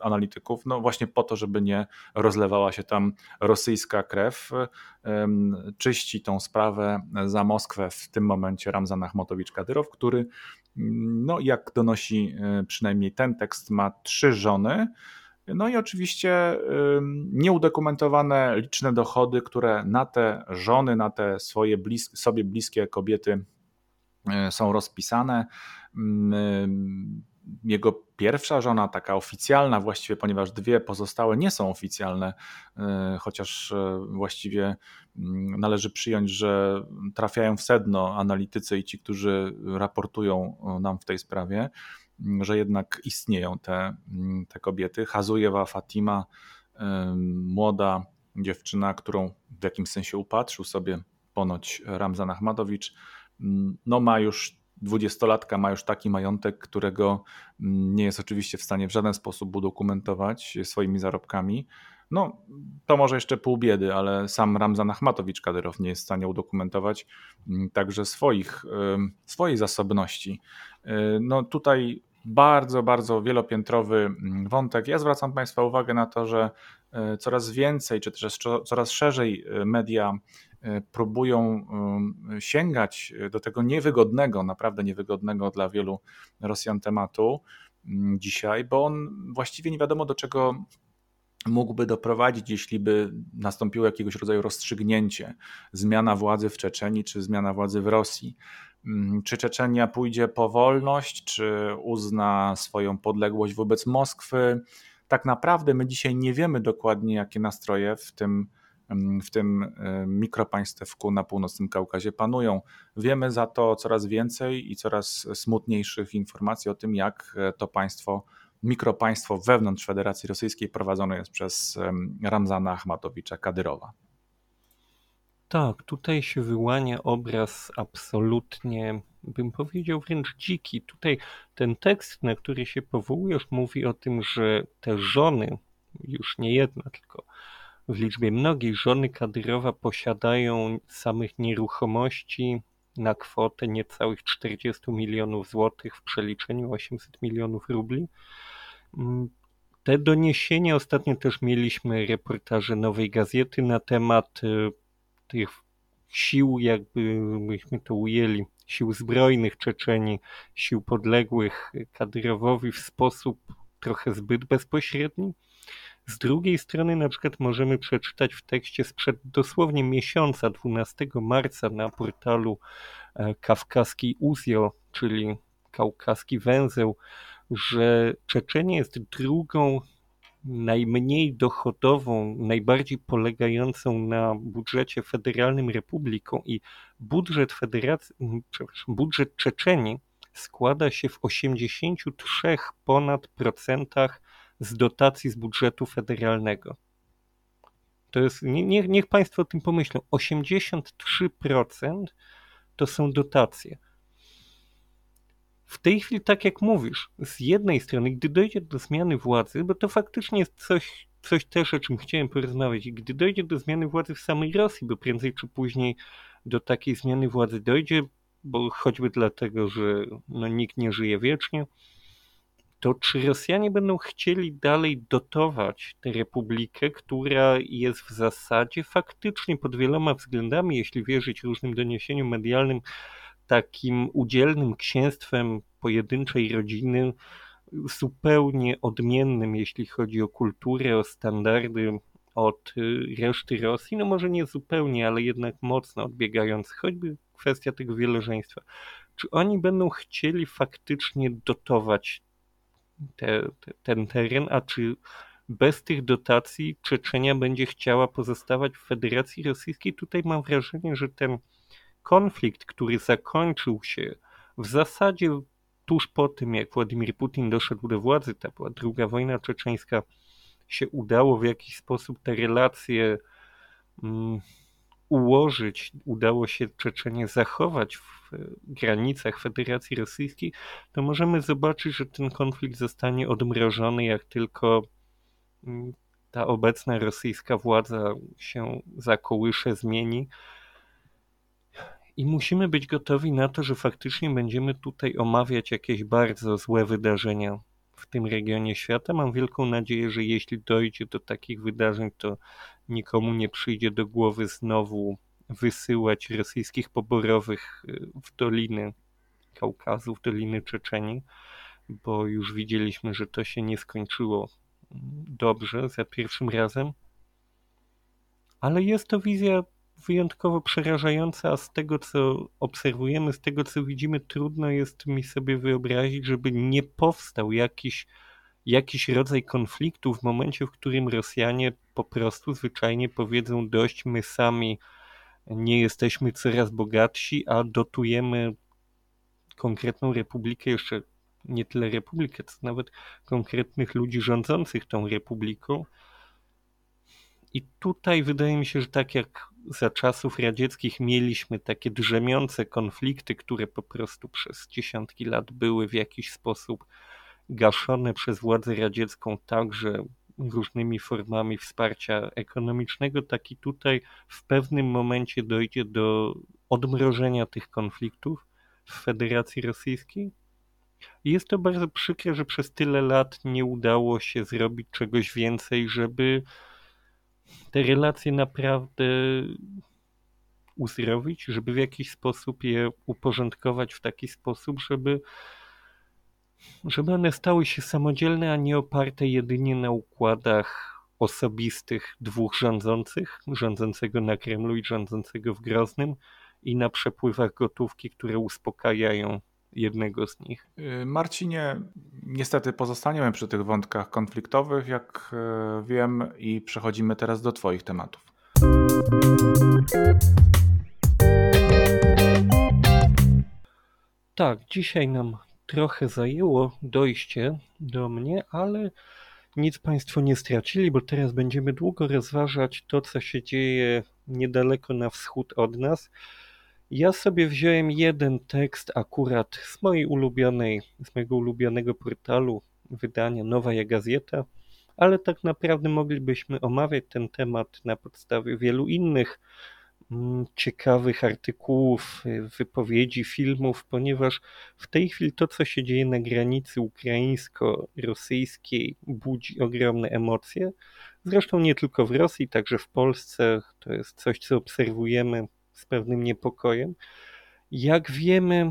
analityków, no właśnie po to, żeby nie rozlewała się tam rosyjska krew, czyści tą sprawę za Moskwę w tym momencie Ramzan Achmatowicz-Kadyrow, który, mm, no jak donosi y, przynajmniej ten tekst, ma trzy żony, no i oczywiście nieudokumentowane liczne dochody, które na te żony, na te swoje sobie bliskie kobiety są rozpisane. Mm, jego pierwsza żona, taka oficjalna właściwie, ponieważ dwie pozostałe nie są oficjalne, e, chociaż e, właściwie mm, należy przyjąć, że trafiają w sedno analitycy i ci, którzy raportują nam w tej sprawie, mm, że jednak istnieją te, te kobiety. Hazujewa Fatima, młoda dziewczyna, którą w jakimś sensie upatrzył sobie ponoć Ramzan Ahmadowicz, no ma już dwudziestolatka ma już taki majątek, którego mm, nie jest oczywiście w stanie w żaden sposób udokumentować swoimi zarobkami. No, to może jeszcze pół biedy, ale sam Ramzan Achmatowicz Kadyrow nie jest w stanie udokumentować mm, także swoich, swojej zasobności. Y, no tutaj bardzo, bardzo wielopiętrowy wątek. Ja zwracam Państwa uwagę na to, że y, coraz więcej, czy też coraz szerzej y, media E, próbują sięgać do tego niewygodnego, naprawdę niewygodnego dla wielu Rosjan tematu mm, dzisiaj, bo on właściwie nie wiadomo do czego mógłby doprowadzić, jeśli by nastąpiło jakiegoś rodzaju rozstrzygnięcie, zmiana władzy w Czeczeni czy zmiana władzy w Rosji. Mm, czy Czeczenia pójdzie po wolność, czy uzna swoją podległość wobec Moskwy? Tak naprawdę my dzisiaj nie wiemy dokładnie, jakie nastroje w tym w tym mikropaństewku na północnym Kaukazie panują. Wiemy za to coraz więcej i coraz smutniejszych informacji o tym, jak e, to państwo, mikropaństwo wewnątrz Federacji Rosyjskiej prowadzone jest przez Ramzana Achmatowicza Kadyrowa. Tak, tutaj się wyłania obraz absolutnie, bym powiedział wręcz dziki. Tutaj ten tekst, na który się powołujesz, mówi o tym, że te żony, już nie jedna, tylko w liczbie mnogiej żony Kadyrowa posiadają samych nieruchomości na kwotę niecałych 40 milionów złotych w przeliczeniu 800 milionów rubli. Mm, te doniesienia ostatnio też mieliśmy reportaże Nowej Gazety na temat y, tych sił, jakby byśmy to ujęli, sił zbrojnych Czeczeni, sił podległych Kadyrowowi w sposób trochę zbyt bezpośredni. Z drugiej strony na przykład możemy przeczytać w tekście sprzed dosłownie miesiąca, 12 marca na portalu e, Kawkaski Uzio, czyli Kaukaski Węzeł, że Czeczenia jest drugą najmniej dochodową, najbardziej polegającą na budżecie federalnym republiką i budżet federacji, budżet Czeczenii składa się w 83 ponad procentach z dotacji z budżetu federalnego. To jest, nie, niech Państwo o tym pomyślą, 83% to są dotacje. W tej chwili, tak jak mówisz, z jednej strony, gdy dojdzie do zmiany władzy, bo to faktycznie jest coś, coś też, o czym chciałem porozmawiać, gdy dojdzie do zmiany władzy w samej Rosji, bo prędzej czy później do takiej zmiany władzy dojdzie, bo choćby dlatego, że no, nikt nie żyje wiecznie, to czy Rosjanie będą chcieli dalej dotować tę republikę, która jest w zasadzie faktycznie pod wieloma względami, jeśli wierzyć różnym doniesieniom medialnym, takim udzielnym księstwem pojedynczej rodziny, zupełnie odmiennym, jeśli chodzi o kulturę, o standardy od y, reszty Rosji, no może nie zupełnie, ale jednak mocno odbiegając, choćby kwestia tego wielożeństwa. Czy oni będą chcieli faktycznie dotować te, te, ten teren, a czy bez tych dotacji Czeczenia będzie chciała pozostawać w Federacji Rosyjskiej? Tutaj mam wrażenie, że ten konflikt, który zakończył się w zasadzie tuż po tym, jak Władimir Putin doszedł do władzy, ta była druga wojna czeczeńska, się udało w jakiś sposób te relacje um, ułożyć, udało się Czeczenie zachować w granicach Federacji Rosyjskiej, to możemy zobaczyć, że ten konflikt zostanie odmrożony, jak tylko um, ta obecna rosyjska władza się zakołysze, zmieni. I musimy być gotowi na to, że faktycznie będziemy tutaj omawiać jakieś bardzo złe wydarzenia w tym regionie świata. Mam wielką nadzieję, że jeśli dojdzie do takich wydarzeń, to nikomu nie przyjdzie do głowy znowu wysyłać rosyjskich poborowych y, w doliny Kaukazu, w doliny Czeczenii, bo już widzieliśmy, że to się nie skończyło mm, dobrze za pierwszym razem. Ale jest to wizja wyjątkowo przerażająca, a z tego co obserwujemy, z tego co widzimy, trudno jest mi sobie wyobrazić, żeby nie powstał jakiś, jakiś rodzaj konfliktu w momencie, w którym Rosjanie po prostu zwyczajnie powiedzą dość, my sami nie jesteśmy coraz bogatsi, a dotujemy konkretną republikę, jeszcze nie tyle republikę, co nawet konkretnych ludzi rządzących tą republiką. I tutaj wydaje mi się, że tak jak za czasów radzieckich mieliśmy takie drzemiące konflikty, które po prostu przez dziesiątki lat były w jakiś sposób gaszone przez władzę radziecką także różnymi formami wsparcia ekonomicznego, tak i tutaj w pewnym momencie dojdzie do odmrożenia tych konfliktów w Federacji Rosyjskiej. Jest to bardzo przykre, że przez tyle lat nie udało się zrobić czegoś więcej, żeby te relacje naprawdę uzdrowić, żeby w jakiś sposób je uporządkować w taki sposób, żeby, żeby one stały się samodzielne, a nie oparte jedynie na układach osobistych dwóch rządzących, rządzącego na Kremlu i rządzącego w Groznym i na przepływach gotówki, które uspokajają jednego z nich. Y, Marcinie, niestety pozostaniemy przy tych wątkach konfliktowych, jak y, wiem, i przechodzimy teraz do Twoich tematów. Tak, dzisiaj nam trochę zajęło dojście do mnie, ale nic Państwo nie stracili, bo teraz będziemy długo rozważać to, co się dzieje niedaleko na wschód od nas ja sobie wziąłem jeden tekst akurat z mojej ulubionej, z mojego ulubionego portalu wydania Nowa Gazeta, ale tak naprawdę moglibyśmy omawiać ten temat na podstawie wielu innych mm, ciekawych artykułów, wypowiedzi, filmów, ponieważ w tej chwili to, co się dzieje na granicy ukraińsko-rosyjskiej, budzi ogromne emocje. Zresztą nie tylko w Rosji, także w Polsce. To jest coś, co obserwujemy z pewnym niepokojem. Jak wiemy,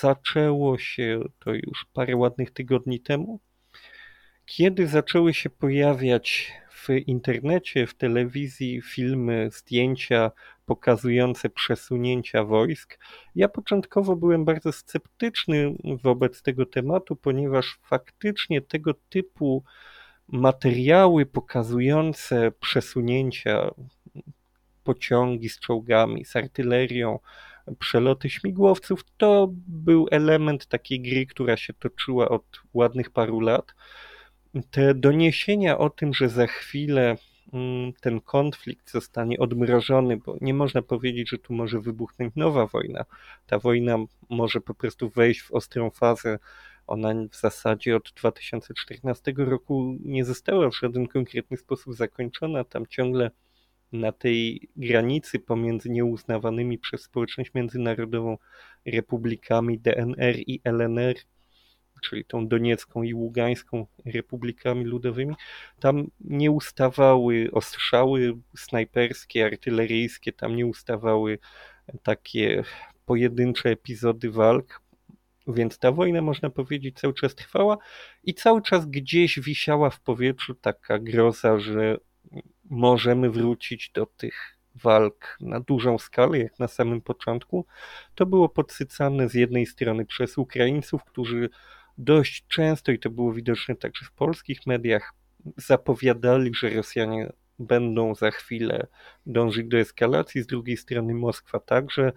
zaczęło się to już parę ładnych tygodni temu, kiedy zaczęły się pojawiać w internecie, w telewizji filmy, zdjęcia pokazujące przesunięcia wojsk. Ja początkowo byłem bardzo sceptyczny wobec tego tematu, ponieważ faktycznie tego typu materiały pokazujące przesunięcia pociągi z czołgami, z artylerią, przeloty śmigłowców, to był element takiej gry, która się toczyła od ładnych paru lat. Te doniesienia o tym, że za chwilę mm, ten konflikt zostanie odmrożony, bo nie można powiedzieć, że tu może wybuchnąć nowa wojna. Ta wojna może po prostu wejść w ostrą fazę. Ona w zasadzie od 2014 roku nie została w żaden konkretny sposób zakończona. Tam ciągle na tej granicy pomiędzy nieuznawanymi przez społeczność międzynarodową republikami DNR i LNR, czyli tą doniecką i ługańską republikami ludowymi, tam nie ustawały ostrzały snajperskie, artyleryjskie, tam nie ustawały takie pojedyncze epizody walk, więc ta wojna, można powiedzieć, cały czas trwała i cały czas gdzieś wisiała w powietrzu taka groza, że możemy wrócić do tych walk na dużą skalę, jak na samym początku. To było podsycane z jednej strony przez Ukraińców, którzy dość często, i to było widoczne także w polskich mediach, zapowiadali, że Rosjanie będą za chwilę dążyć do eskalacji. Z drugiej strony Moskwa także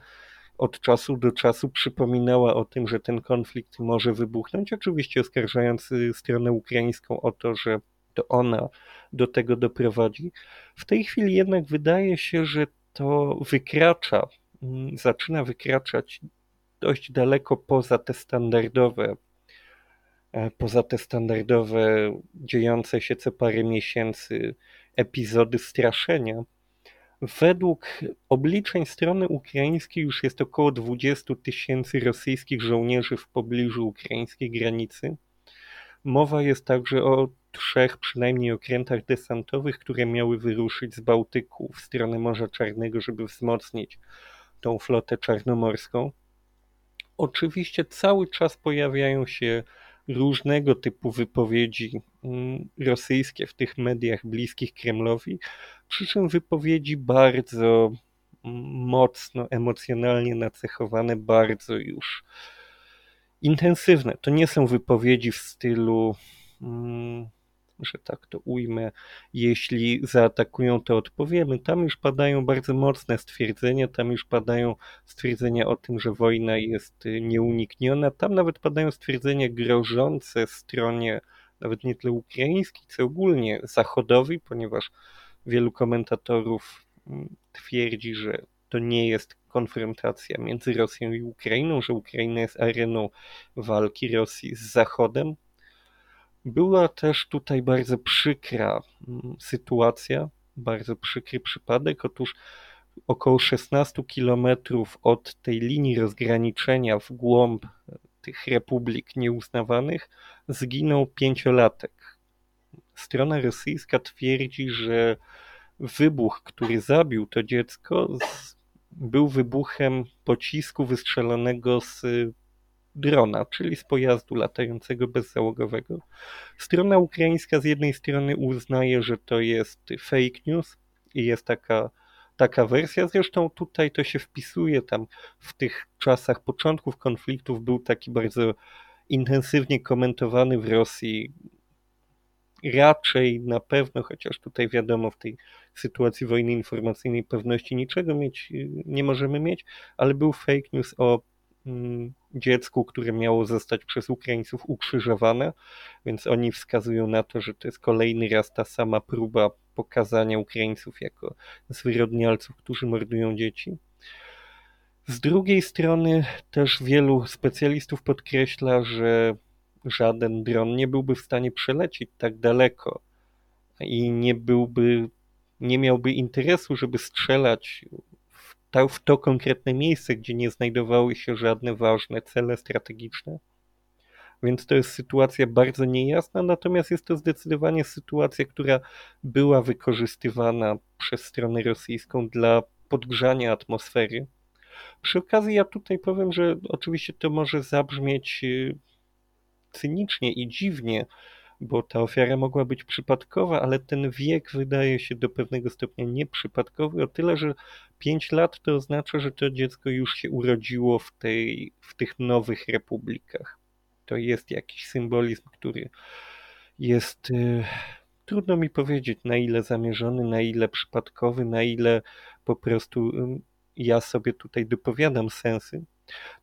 od czasu do czasu przypominała o tym, że ten konflikt może wybuchnąć, oczywiście oskarżając stronę ukraińską o to, że to ona do tego doprowadzi. W tej chwili jednak wydaje się, że to wykracza, mm, zaczyna wykraczać dość daleko poza te standardowe, e, poza te standardowe, dziejące się co parę miesięcy epizody straszenia. Według obliczeń strony ukraińskiej już jest około 20 tysięcy rosyjskich żołnierzy w pobliżu ukraińskiej granicy. Mowa jest także o trzech przynajmniej okrętach desantowych, które miały wyruszyć z Bałtyku w stronę Morza Czarnego, żeby wzmocnić tą flotę czarnomorską. Oczywiście cały czas pojawiają się różnego typu wypowiedzi mm, rosyjskie w tych mediach bliskich Kremlowi, przy czym wypowiedzi bardzo mm, mocno emocjonalnie nacechowane, bardzo już intensywne. To nie są wypowiedzi w stylu mm, że tak to ujmę, jeśli zaatakują, to odpowiemy. Tam już padają bardzo mocne stwierdzenia, tam już padają stwierdzenia o tym, że wojna jest nieunikniona, tam nawet padają stwierdzenia grożące stronie nawet nie tyle ukraińskiej, co ogólnie zachodowej, ponieważ wielu komentatorów mm, twierdzi, że to nie jest konfrontacja między Rosją i Ukrainą, że Ukraina jest areną walki Rosji z Zachodem, była też tutaj bardzo przykra mm, sytuacja, bardzo przykry przypadek. Otóż około 16 kilometrów od tej linii rozgraniczenia w głąb tych republik nieuznawanych zginął pięciolatek. Strona rosyjska twierdzi, że wybuch, który zabił to dziecko, był wybuchem pocisku wystrzelonego z drona, czyli z pojazdu latającego bezzałogowego. Strona ukraińska z jednej strony uznaje, że to jest fake news i jest taka, taka wersja. Zresztą tutaj to się wpisuje tam w tych czasach początków konfliktów był taki bardzo intensywnie komentowany w Rosji raczej na pewno, chociaż tutaj wiadomo w tej sytuacji wojny informacyjnej pewności niczego mieć nie możemy mieć, ale był fake news o mm, dziecku, które miało zostać przez Ukraińców ukrzyżowane, więc oni wskazują na to, że to jest kolejny raz ta sama próba pokazania Ukraińców jako zwyrodnialców, którzy mordują dzieci. Z drugiej strony też wielu specjalistów podkreśla, że żaden dron nie byłby w stanie przelecieć tak daleko i nie byłby, nie miałby interesu, żeby strzelać to, w to konkretne miejsce, gdzie nie znajdowały się żadne ważne cele strategiczne. Więc to jest sytuacja bardzo niejasna, natomiast jest to zdecydowanie sytuacja, która była wykorzystywana przez stronę rosyjską dla podgrzania atmosfery. Przy okazji ja tutaj powiem, że oczywiście to może zabrzmieć y, cynicznie i dziwnie, bo ta ofiara mogła być przypadkowa, ale ten wiek wydaje się do pewnego stopnia nieprzypadkowy, o tyle, że 5 lat to oznacza, że to dziecko już się urodziło w, tej, w tych nowych republikach. To jest jakiś symbolizm, który jest. Y, trudno mi powiedzieć, na ile zamierzony, na ile przypadkowy, na ile po prostu y, ja sobie tutaj dopowiadam sensy.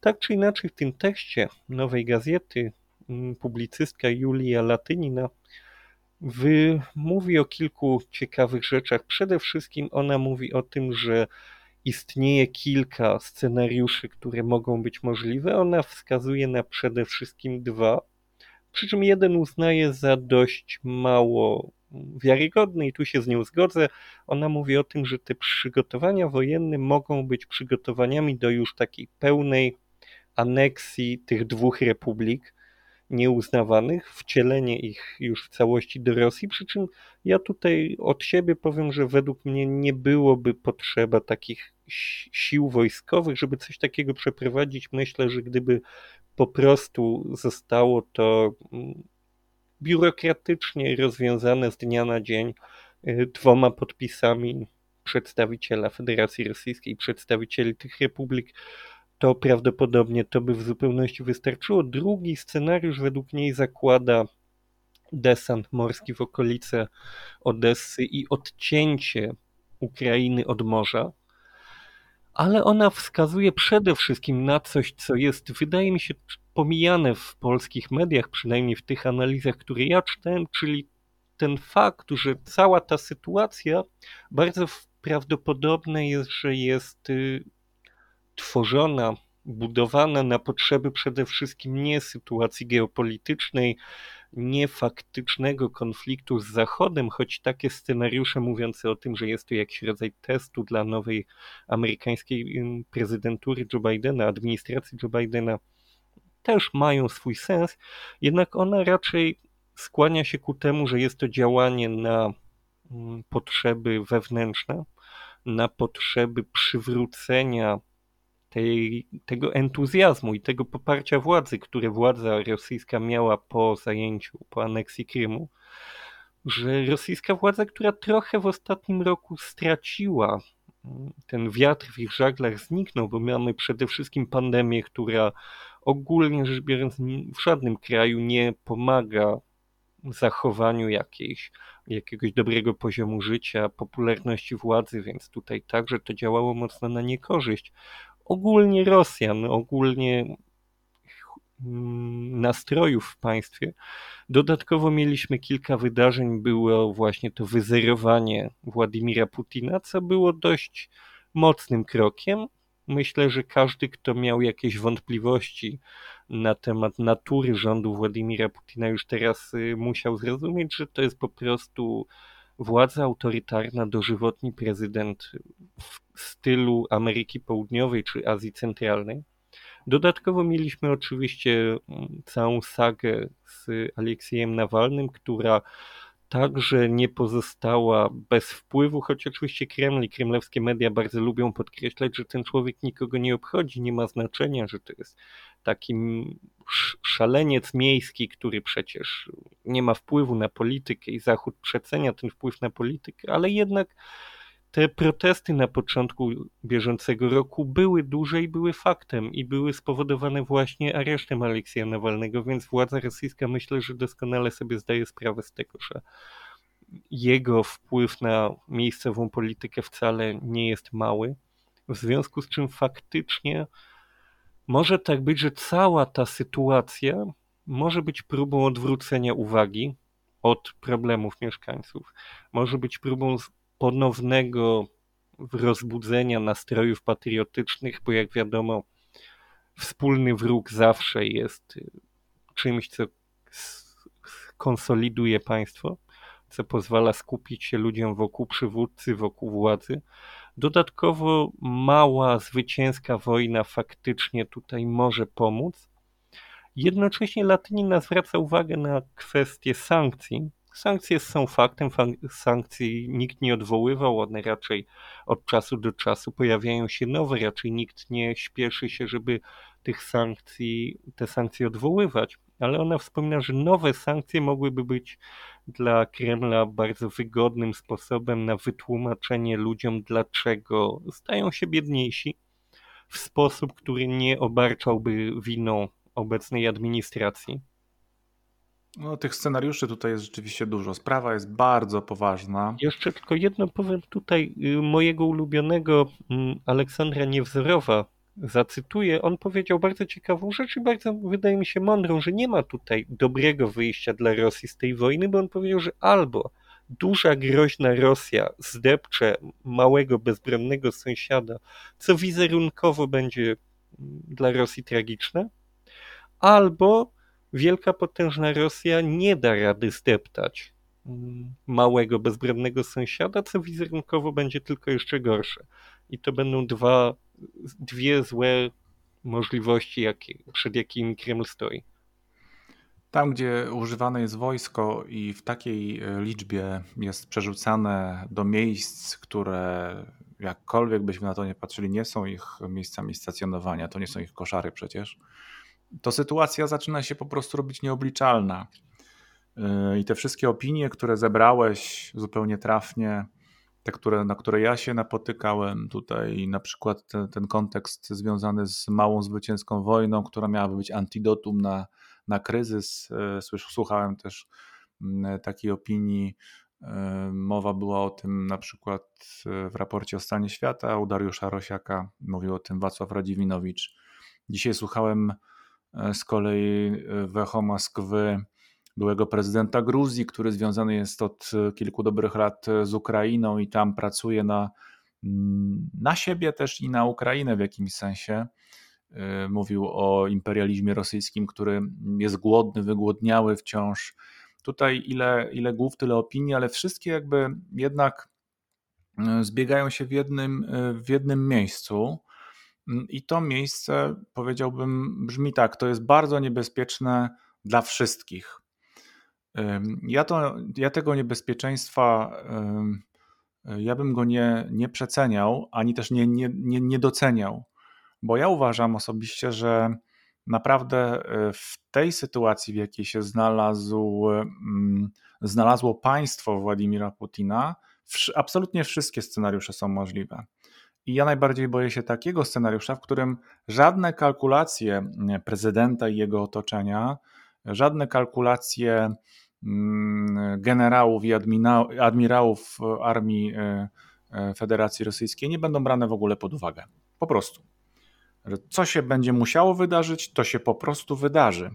Tak czy inaczej, w tym tekście nowej gazety publicystka Julia Latynina mówi o kilku ciekawych rzeczach. Przede wszystkim ona mówi o tym, że istnieje kilka scenariuszy, które mogą być możliwe. Ona wskazuje na przede wszystkim dwa, przy czym jeden uznaje za dość mało wiarygodny i tu się z nią zgodzę. Ona mówi o tym, że te przygotowania wojenne mogą być przygotowaniami do już takiej pełnej aneksji tych dwóch republik nieuznawanych, wcielenie ich już w całości do Rosji, przy czym ja tutaj od siebie powiem, że według mnie nie byłoby potrzeba takich sił wojskowych, żeby coś takiego przeprowadzić. Myślę, że gdyby po prostu zostało to mm, biurokratycznie rozwiązane z dnia na dzień y, dwoma podpisami przedstawiciela Federacji Rosyjskiej przedstawicieli tych republik, to prawdopodobnie to by w zupełności wystarczyło. Drugi scenariusz według niej zakłada desant morski w okolice Odessy i odcięcie Ukrainy od morza, ale ona wskazuje przede wszystkim na coś, co jest, wydaje mi się, pomijane w polskich mediach, przynajmniej w tych analizach, które ja czytałem, czyli ten fakt, że cała ta sytuacja bardzo prawdopodobne jest, że jest y, tworzona, budowana na potrzeby przede wszystkim nie sytuacji geopolitycznej, nie faktycznego konfliktu z Zachodem, choć takie scenariusze mówiące o tym, że jest to jakiś rodzaj testu dla nowej amerykańskiej prezydentury Joe Bidena, administracji Joe Bidena, też mają swój sens, jednak ona raczej skłania się ku temu, że jest to działanie na potrzeby wewnętrzne, na potrzeby przywrócenia tej, tego entuzjazmu i tego poparcia władzy, które władza rosyjska miała po zajęciu, po aneksji Krymu, że rosyjska władza, która trochę w ostatnim roku straciła mm, ten wiatr w ich żaglach zniknął, bo mamy przede wszystkim pandemię, która ogólnie rzecz biorąc w żadnym kraju nie pomaga zachowaniu jakiejś, jakiegoś dobrego poziomu życia, popularności władzy, więc tutaj także to działało mocno na niekorzyść ogólnie Rosjan, ogólnie mm, nastrojów w państwie. Dodatkowo mieliśmy kilka wydarzeń, było właśnie to wyzerowanie Władimira Putina, co było dość mocnym krokiem. Myślę, że każdy, kto miał jakieś wątpliwości na temat natury rządu Władimira Putina, już teraz y, musiał zrozumieć, że to jest po prostu władza autorytarna, dożywotni prezydent w stylu Ameryki Południowej czy Azji Centralnej. Dodatkowo mieliśmy oczywiście mm, całą sagę z Aleksiejem Nawalnym, która także nie pozostała bez wpływu, choć oczywiście Kreml i kremlowskie media bardzo lubią podkreślać, że ten człowiek nikogo nie obchodzi, nie ma znaczenia, że to jest taki szaleniec miejski, który przecież nie ma wpływu na politykę i Zachód przecenia ten wpływ na politykę, ale jednak te protesty na początku bieżącego roku były duże i były faktem i były spowodowane właśnie aresztem Aleksja Nawalnego, więc władza rosyjska myślę, że doskonale sobie zdaje sprawę z tego, że jego wpływ na miejscową politykę wcale nie jest mały. W związku z czym faktycznie może tak być, że cała ta sytuacja może być próbą odwrócenia uwagi od problemów mieszkańców. Może być próbą ponownego rozbudzenia nastrojów patriotycznych, bo jak wiadomo, wspólny wróg zawsze jest czymś, co konsoliduje państwo. co pozwala skupić się ludziom wokół przywódcy, wokół władzy. Dodatkowo mała, zwycięska wojna faktycznie tutaj może pomóc. Jednocześnie Latynina zwraca uwagę na kwestię sankcji. Sankcje są faktem, sankcji nikt nie odwoływał, one raczej od czasu do czasu pojawiają się nowe, raczej nikt nie śpieszy się, żeby tych sankcji, te sankcje odwoływać, ale ona wspomina, że nowe sankcje mogłyby być dla Kremla bardzo wygodnym sposobem na wytłumaczenie ludziom, dlaczego stają się biedniejsi w sposób, który nie obarczałby winą obecnej administracji. No, tych scenariuszy tutaj jest rzeczywiście dużo. Sprawa jest bardzo poważna. Jeszcze tylko jedno powiem tutaj y, mojego ulubionego mm, Aleksandra Niewzorowa zacytuję. On powiedział bardzo ciekawą rzecz i bardzo wydaje mi się mądrą, że nie ma tutaj dobrego wyjścia dla Rosji z tej wojny, bo on powiedział, że albo duża groźna Rosja zdepcze małego bezbronnego sąsiada, co wizerunkowo będzie mm, dla Rosji tragiczne, albo wielka potężna Rosja nie da rady zdeptać mm, małego bezbronnego sąsiada, co wizerunkowo będzie tylko jeszcze gorsze. I to będą dwa, dwie złe możliwości, jakie, przed jakimi Kreml stoi. Tam, gdzie używane jest wojsko i w takiej e, liczbie jest przerzucane do miejsc, które jakkolwiek byśmy na to nie patrzyli, nie są ich miejscami stacjonowania, to nie są ich koszary przecież, to sytuacja zaczyna się po prostu robić nieobliczalna. Yy, I te wszystkie opinie, które zebrałeś zupełnie trafnie, te, które, na które ja się napotykałem tutaj, na przykład ten, ten kontekst związany z małą zwycięską wojną, która miałaby być antidotum na, na kryzys. Yy, słuchałem też mm, takiej opinii. Yy, mowa była o tym na przykład w raporcie o stanie świata u Dariusza Rosiaka, mówił o tym Wacław Radziwinowicz. Dzisiaj słuchałem E, z kolei e, Wecho Moskwy, byłego prezydenta Gruzji, który związany jest od e, kilku dobrych lat z Ukrainą i tam pracuje na, mm, na siebie też i na Ukrainę w jakimś sensie. Mówił o imperializmie rosyjskim, który jest głodny, wygłodniały wciąż. Tutaj ile, ile głów, tyle opinii, ale wszystkie jakby jednak zbiegają się w jednym, w jednym miejscu. Mm, I to miejsce, powiedziałbym, brzmi tak: to jest bardzo niebezpieczne dla wszystkich. Ja, to, ja tego niebezpieczeństwa, ja bym go nie, nie przeceniał, ani też nie, nie, nie, nie doceniał, bo ja uważam osobiście, że naprawdę e, w tej sytuacji, w jakiej się znalazł, mm, znalazło państwo Władimira Putina, absolutnie wszystkie scenariusze są możliwe. I ja najbardziej boję się takiego scenariusza, w którym żadne kalkulacje prezydenta i jego otoczenia, żadne kalkulacje mm, generałów i admirałów armii e, e, Federacji Rosyjskiej nie będą brane w ogóle pod uwagę. Po prostu. Co się będzie musiało wydarzyć, to się po prostu wydarzy.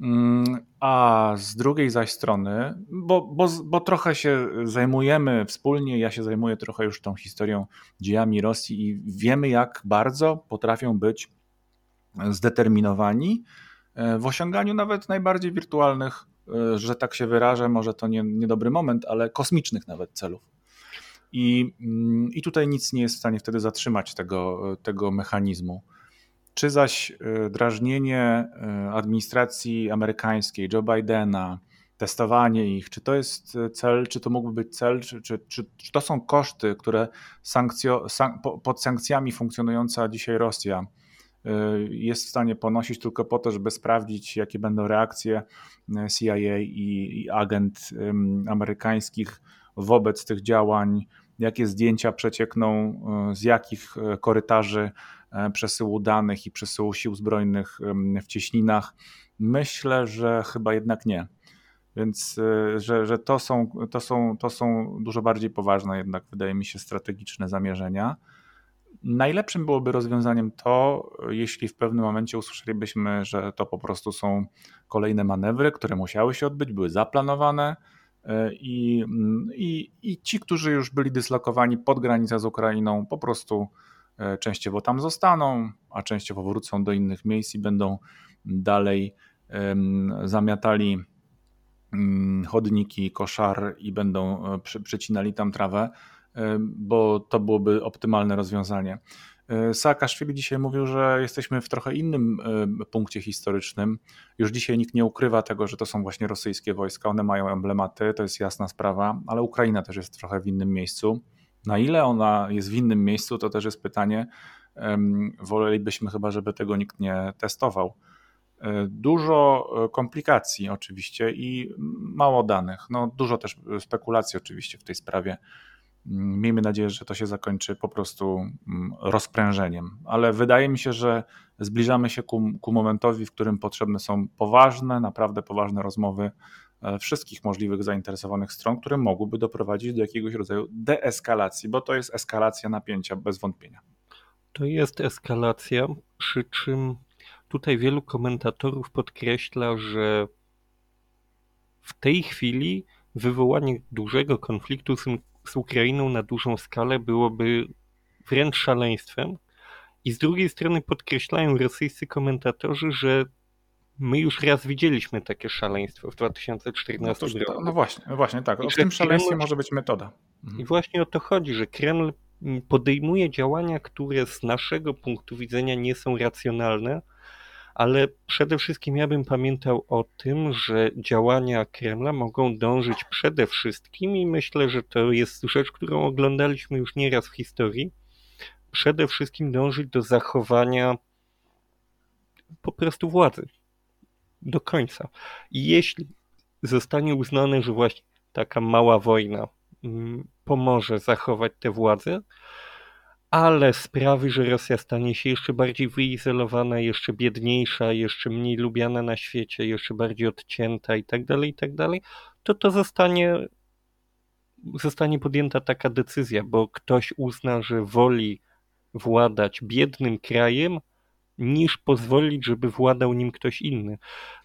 Mm, a z drugiej zaś strony, bo, bo, bo trochę się zajmujemy wspólnie, ja się zajmuję trochę już tą historią, dziejami Rosji i wiemy, jak bardzo potrafią być zdeterminowani e, w osiąganiu nawet najbardziej wirtualnych, że tak się wyrażę, może to nie, niedobry moment, ale kosmicznych nawet celów. I, mm, I tutaj nic nie jest w stanie wtedy zatrzymać tego, tego mechanizmu. Czy zaś y, drażnienie y, administracji amerykańskiej, Joe Bidena, testowanie ich, czy to jest y, cel, czy to mógłby być cel, czy, czy, czy, czy to są koszty, które sankcjo, san, pod sankcjami funkcjonująca dzisiaj Rosja jest w stanie ponosić tylko po to, żeby sprawdzić, jakie będą reakcje CIA i, i agent amerykańskich wobec tych działań, jakie zdjęcia przeciekną z jakich korytarzy przesyłu danych i przesyłu sił zbrojnych w cieśninach? Myślę, że chyba jednak nie. Więc że, że to, są, to, są, to są dużo bardziej poważne, jednak wydaje mi się, strategiczne zamierzenia. Najlepszym byłoby rozwiązaniem to, jeśli w pewnym momencie usłyszelibyśmy, że to po prostu są kolejne manewry, które musiały się odbyć, były zaplanowane e, i, mm, i, i ci, którzy już byli dyslokowani pod granicę z Ukrainą, po prostu E, częściowo tam zostaną, a częściowo wrócą do innych miejsc i będą dalej zamiatali chodniki, koszar i będą e, przecinali tam trawę, bo to byłoby optymalne rozwiązanie. Saakaszwili dzisiaj mówił, że jesteśmy w trochę innym punkcie historycznym. Już dzisiaj nikt nie ukrywa tego, że to są właśnie rosyjskie wojska, one mają emblematy, to jest jasna sprawa, ale Ukraina też jest trochę w innym miejscu. Na ile ona jest w innym miejscu, to też jest pytanie. Wolelibyśmy chyba, żeby tego nikt nie testował. E, dużo e, komplikacji oczywiście i mało danych. No, dużo też spekulacji oczywiście w tej sprawie. Mm, miejmy nadzieję, że to się zakończy po prostu mm, rozprężeniem, ale wydaje mi się, że zbliżamy się ku, ku momentowi, w którym potrzebne są poważne, naprawdę poważne rozmowy e, wszystkich możliwych zainteresowanych stron, które mogłyby doprowadzić do jakiegoś rodzaju deeskalacji, bo to jest eskalacja napięcia bez wątpienia. To jest eskalacja, przy czym tutaj wielu komentatorów podkreśla, że w tej chwili wywołanie dużego konfliktu z, Ukrainą na dużą skalę byłoby wręcz szaleństwem. I z drugiej strony podkreślają rosyjscy komentatorzy, że my już raz widzieliśmy takie szaleństwo w 2014 no roku. No właśnie, no właśnie tak. w tym szaleństwie Kreml, może być metoda. Mhm. I właśnie o to chodzi, że Kreml podejmuje działania, które z naszego punktu widzenia nie są racjonalne, ale przede wszystkim ja bym pamiętał o tym, że działania Kremla mogą dążyć przede wszystkim i myślę, że to jest rzecz, którą oglądaliśmy już nieraz w historii, przede wszystkim dążyć do zachowania po prostu władzy do końca. I jeśli zostanie uznane, że właśnie taka mała wojna mm, pomoże zachować tę władzę, ale sprawi, że Rosja stanie się jeszcze bardziej wyizolowana, jeszcze biedniejsza, jeszcze mniej lubiana na świecie, jeszcze bardziej odcięta i tak dalej, i tak dalej, to to zostanie, zostanie podjęta taka decyzja, bo ktoś uzna, że woli władać biednym krajem, niż pozwolić, żeby władał nim ktoś inny.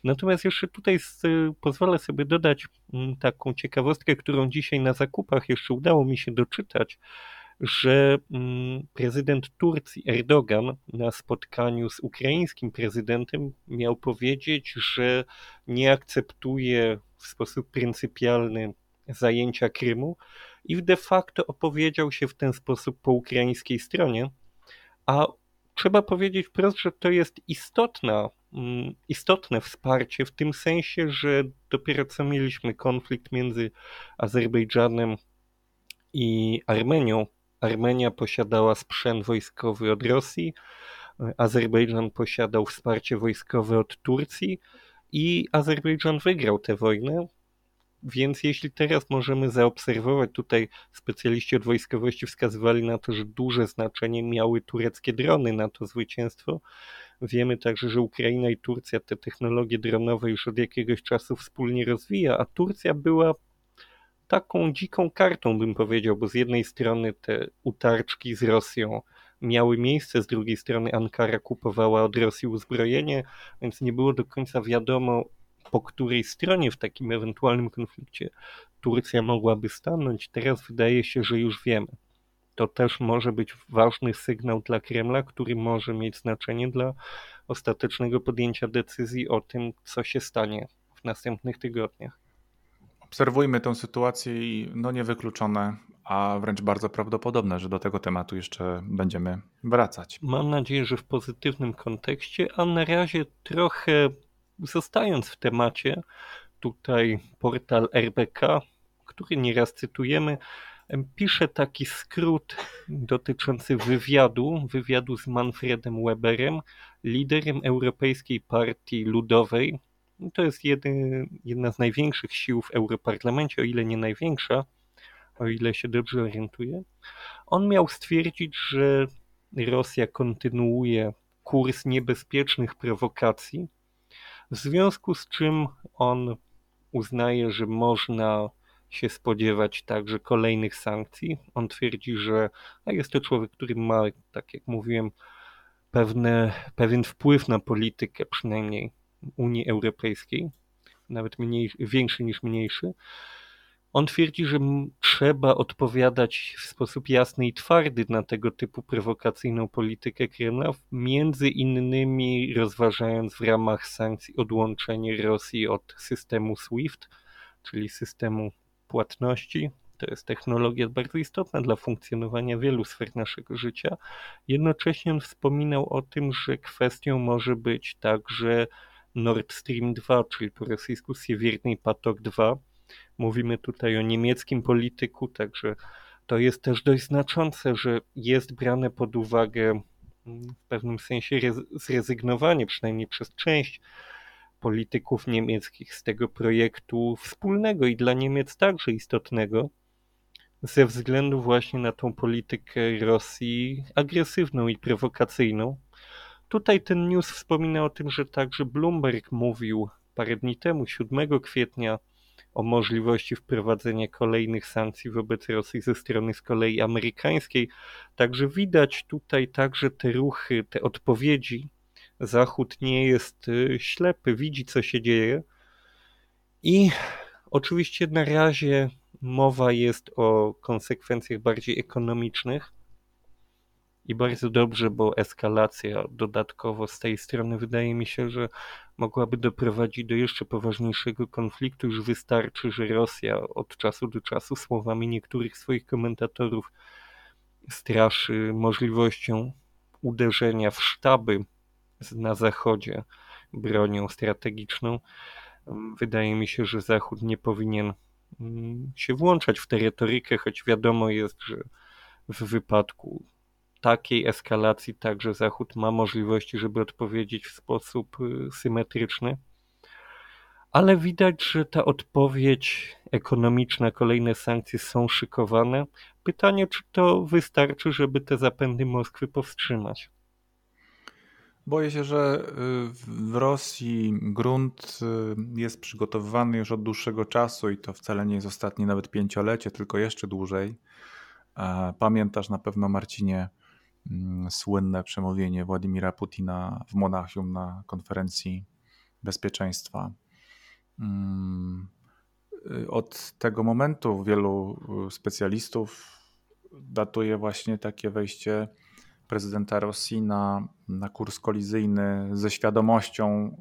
Natomiast jeszcze tutaj z, pozwolę sobie dodać mm, taką ciekawostkę, którą dzisiaj na zakupach jeszcze udało mi się doczytać, że mm, prezydent Turcji Erdogan na spotkaniu z ukraińskim prezydentem miał powiedzieć, że nie akceptuje w sposób pryncypialny zajęcia Krymu i de facto opowiedział się w ten sposób po ukraińskiej stronie, a trzeba powiedzieć wprost, że to jest istotna, mm, istotne wsparcie w tym sensie, że dopiero co mieliśmy konflikt między Azerbejdżanem i Armenią. Armenia posiadała sprzęt wojskowy od Rosji, Azerbejdżan posiadał wsparcie wojskowe od Turcji i Azerbejdżan wygrał tę wojnę. Więc jeśli teraz możemy zaobserwować, tutaj specjaliści od wojskowości wskazywali na to, że duże znaczenie miały tureckie drony na to zwycięstwo. Wiemy także, że Ukraina i Turcja te technologie dronowe już od jakiegoś czasu wspólnie rozwija, a Turcja była taką dziką kartą, bym powiedział, bo z jednej strony te utarczki z Rosją miały miejsce, z drugiej strony Ankara kupowała od Rosji uzbrojenie, więc nie było do końca wiadomo, po której stronie w takim ewentualnym konflikcie Turcja mogłaby stanąć. Teraz wydaje się, że już wiemy. To też może być ważny sygnał dla Kremla, który może mieć znaczenie dla ostatecznego podjęcia decyzji o tym, co się stanie w następnych tygodniach. Obserwujmy tę sytuację i no niewykluczone, a wręcz bardzo prawdopodobne, że do tego tematu jeszcze będziemy wracać. Mam nadzieję, że w pozytywnym kontekście, a na razie trochę Zostając w temacie, tutaj portal RBK, który nieraz cytujemy, pisze taki skrót dotyczący wywiadu, wywiadu z Manfredem Weberem, liderem Europejskiej Partii Ludowej. To jest jedy, jedna z największych sił w Europarlamencie, o ile nie największa, o ile się dobrze orientuję. On miał stwierdzić, że Rosja kontynuuje kurs niebezpiecznych prowokacji, w związku z czym on uznaje, że można się spodziewać także kolejnych sankcji. On twierdzi, że jest to człowiek, który ma, tak jak mówiłem, pewne, pewien wpływ na politykę, przynajmniej Unii Europejskiej, nawet mniej, większy niż mniejszy. On twierdzi, że trzeba odpowiadać w sposób jasny i twardy na tego typu prowokacyjną politykę Kremla, między innymi rozważając w ramach sankcji odłączenie Rosji od systemu SWIFT, czyli systemu płatności. To jest technologia bardzo istotna dla funkcjonowania wielu sfer naszego życia. Jednocześnie on wspominał o tym, że kwestią może być także Nord Stream 2, czyli po rosyjsku Siewierny Patok 2. Mówimy tutaj o niemieckim polityku, także to jest też dość znaczące, że jest brane pod uwagę mm, w pewnym sensie zrezygnowanie, przynajmniej przez część polityków niemieckich z tego projektu wspólnego i dla Niemiec także istotnego, ze względu właśnie na tą politykę Rosji agresywną i prowokacyjną. Tutaj ten news wspomina o tym, że także Bloomberg mówił parę dni temu, 7 kwietnia, o możliwości wprowadzenia kolejnych sankcji wobec Rosji ze strony z kolei amerykańskiej. Także widać tutaj także te ruchy, te odpowiedzi. Zachód nie jest y, ślepy, widzi co się dzieje. I oczywiście na razie mowa jest o konsekwencjach bardziej ekonomicznych. I bardzo dobrze, bo eskalacja dodatkowo z tej strony wydaje mi się, że mogłaby doprowadzić do jeszcze poważniejszego konfliktu. Już wystarczy, że Rosja od czasu do czasu słowami niektórych swoich komentatorów straszy możliwością uderzenia w sztaby na zachodzie bronią strategiczną. Wydaje mi się, że Zachód nie powinien mm, się włączać w tę retorykę, choć wiadomo jest, że w wypadku takiej eskalacji także Zachód ma możliwości, żeby odpowiedzieć w sposób y, symetryczny. Ale widać, że ta odpowiedź ekonomiczna, kolejne sankcje są szykowane. Pytanie, czy to wystarczy, żeby te zapędy Moskwy powstrzymać? Boję się, że y, w Rosji grunt y, jest przygotowywany już od dłuższego czasu i to wcale nie jest ostatnie nawet pięciolecie, tylko jeszcze dłużej. Pamiętasz na pewno, Marcinie, słynne przemówienie Władimira Putina w Monachium na konferencji bezpieczeństwa. Mm, y, od tego momentu wielu y, specjalistów datuje właśnie takie wejście prezydenta Rosji na, na kurs kolizyjny ze świadomością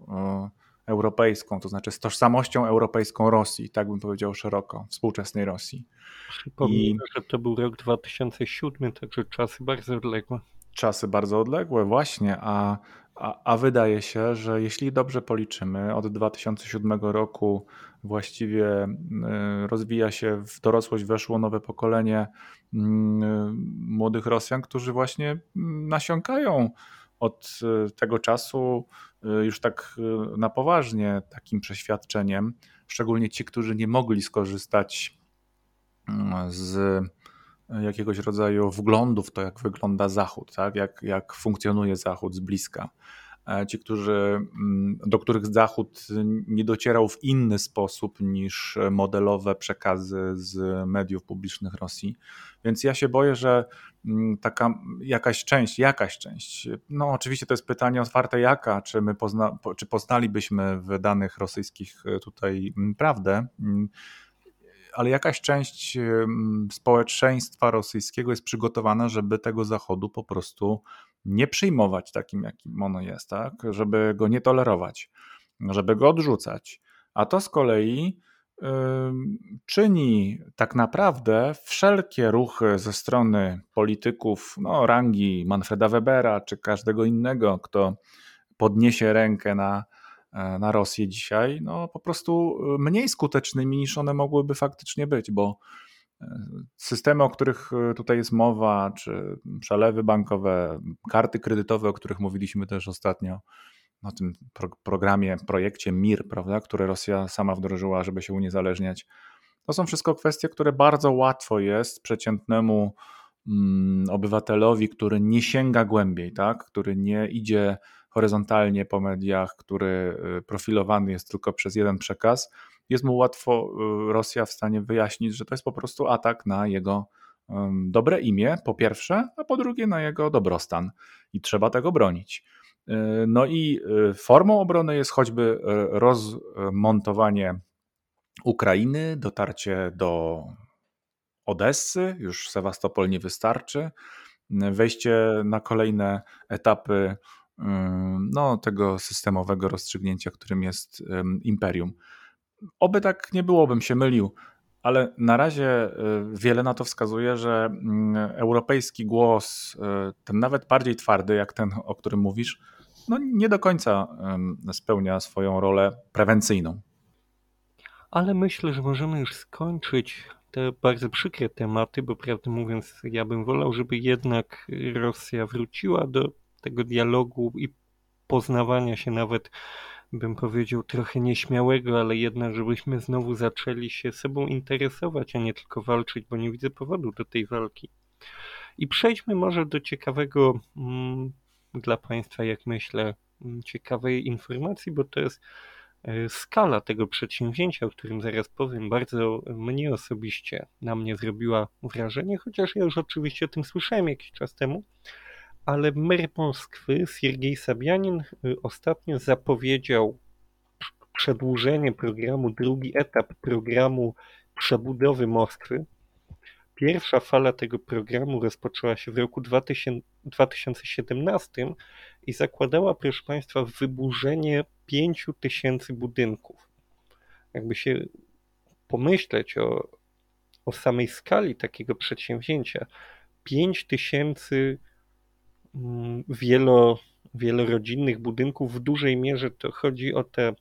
y, europejską, to znaczy z tożsamością europejską Rosji, tak bym powiedział szeroko, współczesnej Rosji. Przypomnę, I... że to był rok 2007, także czasy bardzo odległe. Czasy bardzo odległe, właśnie, a, a, a wydaje się, że jeśli dobrze policzymy, od 2007 roku właściwie y, rozwija się w dorosłość, weszło nowe pokolenie mm, młodych Rosjan, którzy właśnie mm, nasiąkają od y, tego czasu y, już tak y, na poważnie takim przeświadczeniem, szczególnie ci, którzy nie mogli skorzystać z jakiegoś rodzaju wglądów to, jak wygląda Zachód, tak? jak, jak funkcjonuje Zachód z bliska. E, ci, którzy, mm, do których Zachód nie docierał w inny sposób niż modelowe przekazy z mediów publicznych Rosji. Więc ja się boję, że mm, taka jakaś część, jakaś część, no oczywiście to jest pytanie otwarte jaka, czy my pozna, czy poznalibyśmy w danych rosyjskich e, tutaj mm, prawdę, ale jakaś część społeczeństwa rosyjskiego jest przygotowana, żeby tego Zachodu po prostu nie przyjmować takim, jakim ono jest, tak? żeby go nie tolerować, żeby go odrzucać. A to z kolei czyni tak naprawdę wszelkie ruchy ze strony polityków no, rangi Manfreda Webera czy każdego innego, kto podniesie rękę na, e, na Rosję dzisiaj, no po prostu mniej skutecznymi niż one mogłyby faktycznie być, bo Systemy, o których e, tutaj jest mowa, czy przelewy bankowe, karty kredytowe, o których mówiliśmy też ostatnio, o tym pro programie, projekcie MIR, prawda, które Rosja sama wdrożyła, żeby się uniezależniać. To są wszystko kwestie, które bardzo łatwo jest przeciętnemu mm, obywatelowi, który nie sięga głębiej, tak, który nie idzie horyzontalnie po mediach, który e, profilowany jest tylko przez jeden przekaz, jest mu łatwo y, Rosja w stanie wyjaśnić, że to jest po prostu atak na jego dobre imię, po pierwsze, a po drugie na jego dobrostan i trzeba tego bronić. Y, no i y, formą obrony jest choćby rozmontowanie Ukrainy, dotarcie do Odessy, już Sewastopol nie wystarczy, wejście na kolejne etapy no, tego systemowego rozstrzygnięcia, którym jest imperium. Oby tak nie było, bym się mylił, ale na razie y, wiele na to wskazuje, że mm, europejski głos, y, ten nawet bardziej twardy, jak ten, o którym mówisz, no nie do końca spełnia swoją rolę prewencyjną. Ale myślę, że możemy już skończyć te bardzo przykre tematy, bo prawdę mówiąc, ja bym wolał, żeby jednak Rosja wróciła do tego dialogu i poznawania się nawet bym powiedział, trochę nieśmiałego, ale jednak, żebyśmy znowu zaczęli się sobą interesować, a nie tylko walczyć, bo nie widzę powodu do tej walki. I przejdźmy może do ciekawego mm, dla Państwa, jak myślę, mm, ciekawej informacji, bo to jest e, skala tego przedsięwzięcia, o którym zaraz powiem, bardzo mnie osobiście na mnie zrobiła wrażenie, chociaż ja już oczywiście o tym słyszałem jakiś czas temu ale mer Moskwy, Siergiej Sabianin, y, ostatnio zapowiedział przedłużenie programu, drugi etap programu przebudowy Moskwy. Pierwsza fala tego programu rozpoczęła się w roku 2017 i zakładała, proszę Państwa, wyburzenie 5 tysięcy budynków. Jakby się pomyśleć o, o samej skali takiego przedsięwzięcia, 5 tysięcy wielo, wielorodzinnych budynków. W dużej mierze to chodzi o te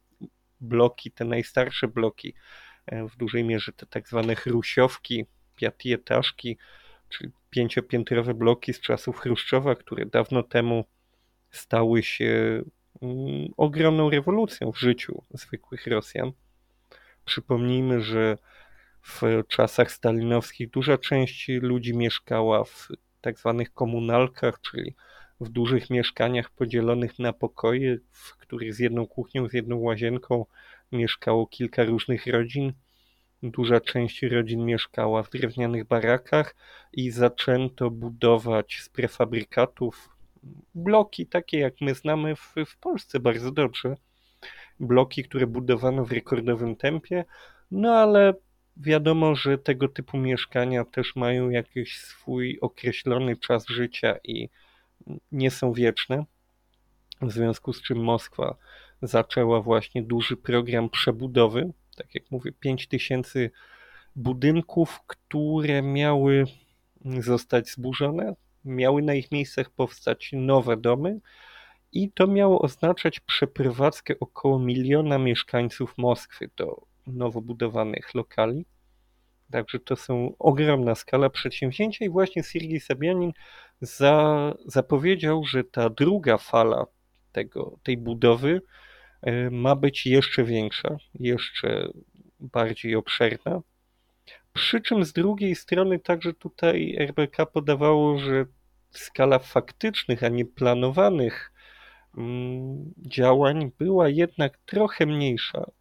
bloki, te najstarsze bloki, e, w dużej mierze te tak zwane chrusiowki, piatietaszki, czyli pięciopiętrowe bloki z czasów Chruszczowa, które dawno temu stały się mm, ogromną rewolucją w życiu zwykłych Rosjan. Przypomnijmy, że w czasach stalinowskich duża część ludzi mieszkała w tak zwanych komunalkach, czyli w dużych mieszkaniach podzielonych na pokoje, w których z jedną kuchnią, z jedną łazienką mieszkało kilka różnych rodzin. Duża część rodzin mieszkała w drewnianych barakach i zaczęto budować z prefabrykatów bloki takie, jak my znamy w, w Polsce bardzo dobrze. Bloki, które budowano w rekordowym tempie, no ale Wiadomo, że tego typu mieszkania też mają jakiś swój określony czas życia i nie są wieczne. W związku z czym Moskwa zaczęła właśnie duży program przebudowy. Tak jak mówię, 5000 budynków, które miały zostać zburzone, miały na ich miejscach powstać nowe domy i to miało oznaczać przeprowadzkę około miliona mieszkańców Moskwy do nowo budowanych lokali. Także to są ogromna skala przedsięwzięcia i właśnie Siergiej Sabianin za, zapowiedział, że ta druga fala tego, tej budowy e, ma być jeszcze większa, jeszcze bardziej obszerna. Przy czym z drugiej strony także tutaj RBK podawało, że skala faktycznych, a nie planowanych mm, działań była jednak trochę mniejsza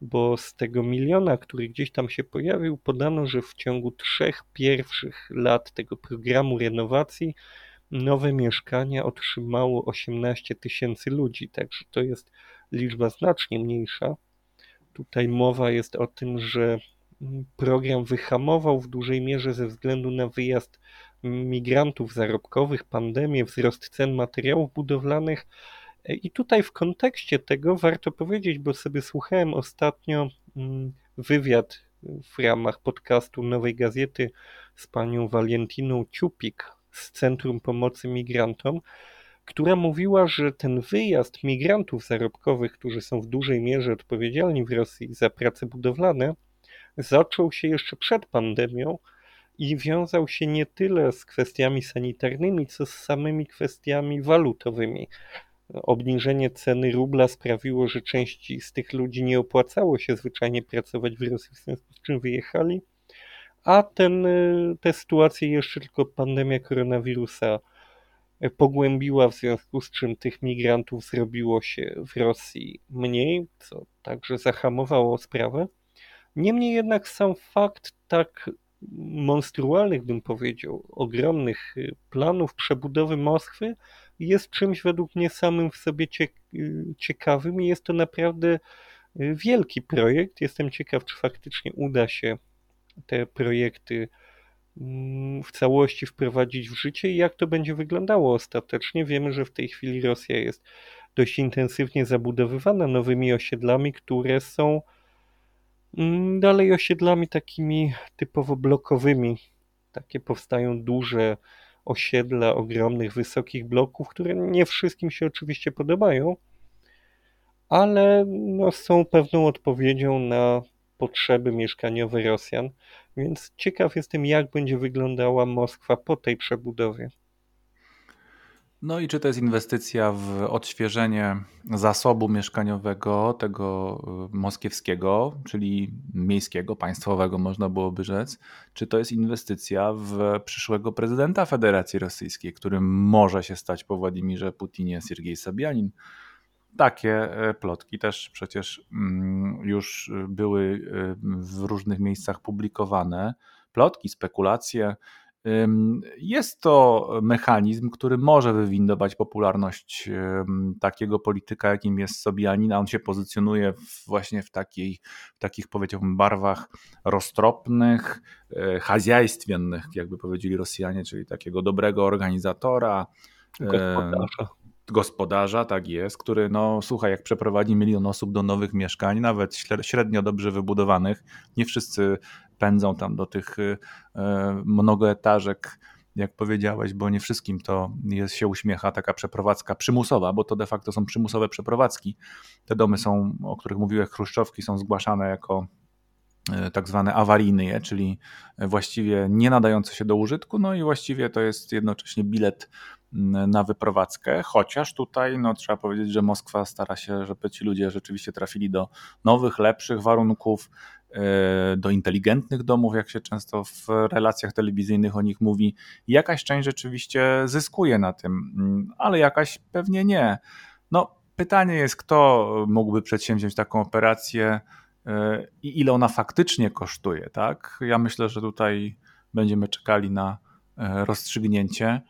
bo z tego miliona, który gdzieś tam się pojawił, podano, że w ciągu trzech pierwszych lat tego programu renowacji nowe mieszkania otrzymało 18 tysięcy ludzi, także to jest liczba znacznie mniejsza. Tutaj mowa jest o tym, że program wyhamował w dużej mierze ze względu na wyjazd migrantów zarobkowych, pandemię, wzrost cen materiałów budowlanych, i tutaj w kontekście tego warto powiedzieć, bo sobie słuchałem ostatnio mm, wywiad w ramach podcastu Nowej Gazety z panią Walentiną Ciupik z Centrum Pomocy Migrantom, która mówiła, że ten wyjazd migrantów zarobkowych, którzy są w dużej mierze odpowiedzialni w Rosji za prace budowlane, zaczął się jeszcze przed pandemią i wiązał się nie tyle z kwestiami sanitarnymi, co z samymi kwestiami walutowymi. Obniżenie ceny rubla sprawiło, że części z tych ludzi nie opłacało się zwyczajnie pracować w Rosji, w związku z czym wyjechali, a ten, y, tę sytuację jeszcze tylko pandemia koronawirusa y, pogłębiła, w związku z czym tych migrantów zrobiło się w Rosji mniej, co także zahamowało sprawę. Niemniej jednak sam fakt tak monstrualnych, bym powiedział, ogromnych y, planów przebudowy Moskwy jest czymś według mnie samym w sobie ciekawym i jest to naprawdę y, wielki projekt. Jestem ciekaw, czy faktycznie uda się te projekty mm, w całości wprowadzić w życie i jak to będzie wyglądało ostatecznie. Wiemy, że w tej chwili Rosja jest dość intensywnie zabudowywana nowymi osiedlami, które są Mm, dalej osiedlami takimi typowo blokowymi. Takie powstają duże osiedla ogromnych, wysokich bloków, które nie wszystkim się oczywiście podobają, ale no, są pewną odpowiedzią na potrzeby mieszkaniowe Rosjan, więc ciekaw jestem, jak będzie wyglądała Moskwa po tej przebudowie. No i czy to jest inwestycja w odświeżenie zasobu mieszkaniowego, tego y, moskiewskiego, czyli miejskiego, państwowego, można byłoby rzec, czy to jest inwestycja w przyszłego prezydenta Federacji Rosyjskiej, którym może się stać po Władimirze Putinie Siergiej Sabianin? Takie e, plotki też przecież mm, już były y, w różnych miejscach publikowane. Plotki, spekulacje jest to mechanizm, który może wywindować popularność takiego polityka, jakim jest Sobianin, a on się pozycjonuje właśnie w, takiej, w takich, powiedziałbym, barwach roztropnych, e, chazjajstwiennych, jakby powiedzieli Rosjanie, czyli takiego dobrego organizatora. Gospodarza. Gospodarza, tak jest, który, no słuchaj, jak przeprowadzi milion osób do nowych mieszkań, nawet średnio dobrze wybudowanych, nie wszyscy pędzą tam do tych y, e, mnogoetażek, jak powiedziałeś, bo nie wszystkim to jest, się uśmiecha taka przeprowadzka przymusowa, bo to de facto są przymusowe przeprowadzki. Te domy są, o których mówiłeś, chruszczowki, są zgłaszane jako e, tak zwane awaryjne, czyli właściwie nie nadające się do użytku, no i właściwie to jest jednocześnie bilet na wyprowadzkę, chociaż tutaj no, trzeba powiedzieć, że Moskwa stara się, żeby ci ludzie rzeczywiście trafili do nowych, lepszych warunków, do inteligentnych domów, jak się często w relacjach telewizyjnych o nich mówi. Jakaś część rzeczywiście zyskuje na tym, mm, ale jakaś pewnie nie. No, pytanie jest, kto mógłby przedsięwziąć taką operację e, i ile ona faktycznie kosztuje, tak? Ja myślę, że tutaj będziemy czekali na e, rozstrzygnięcie.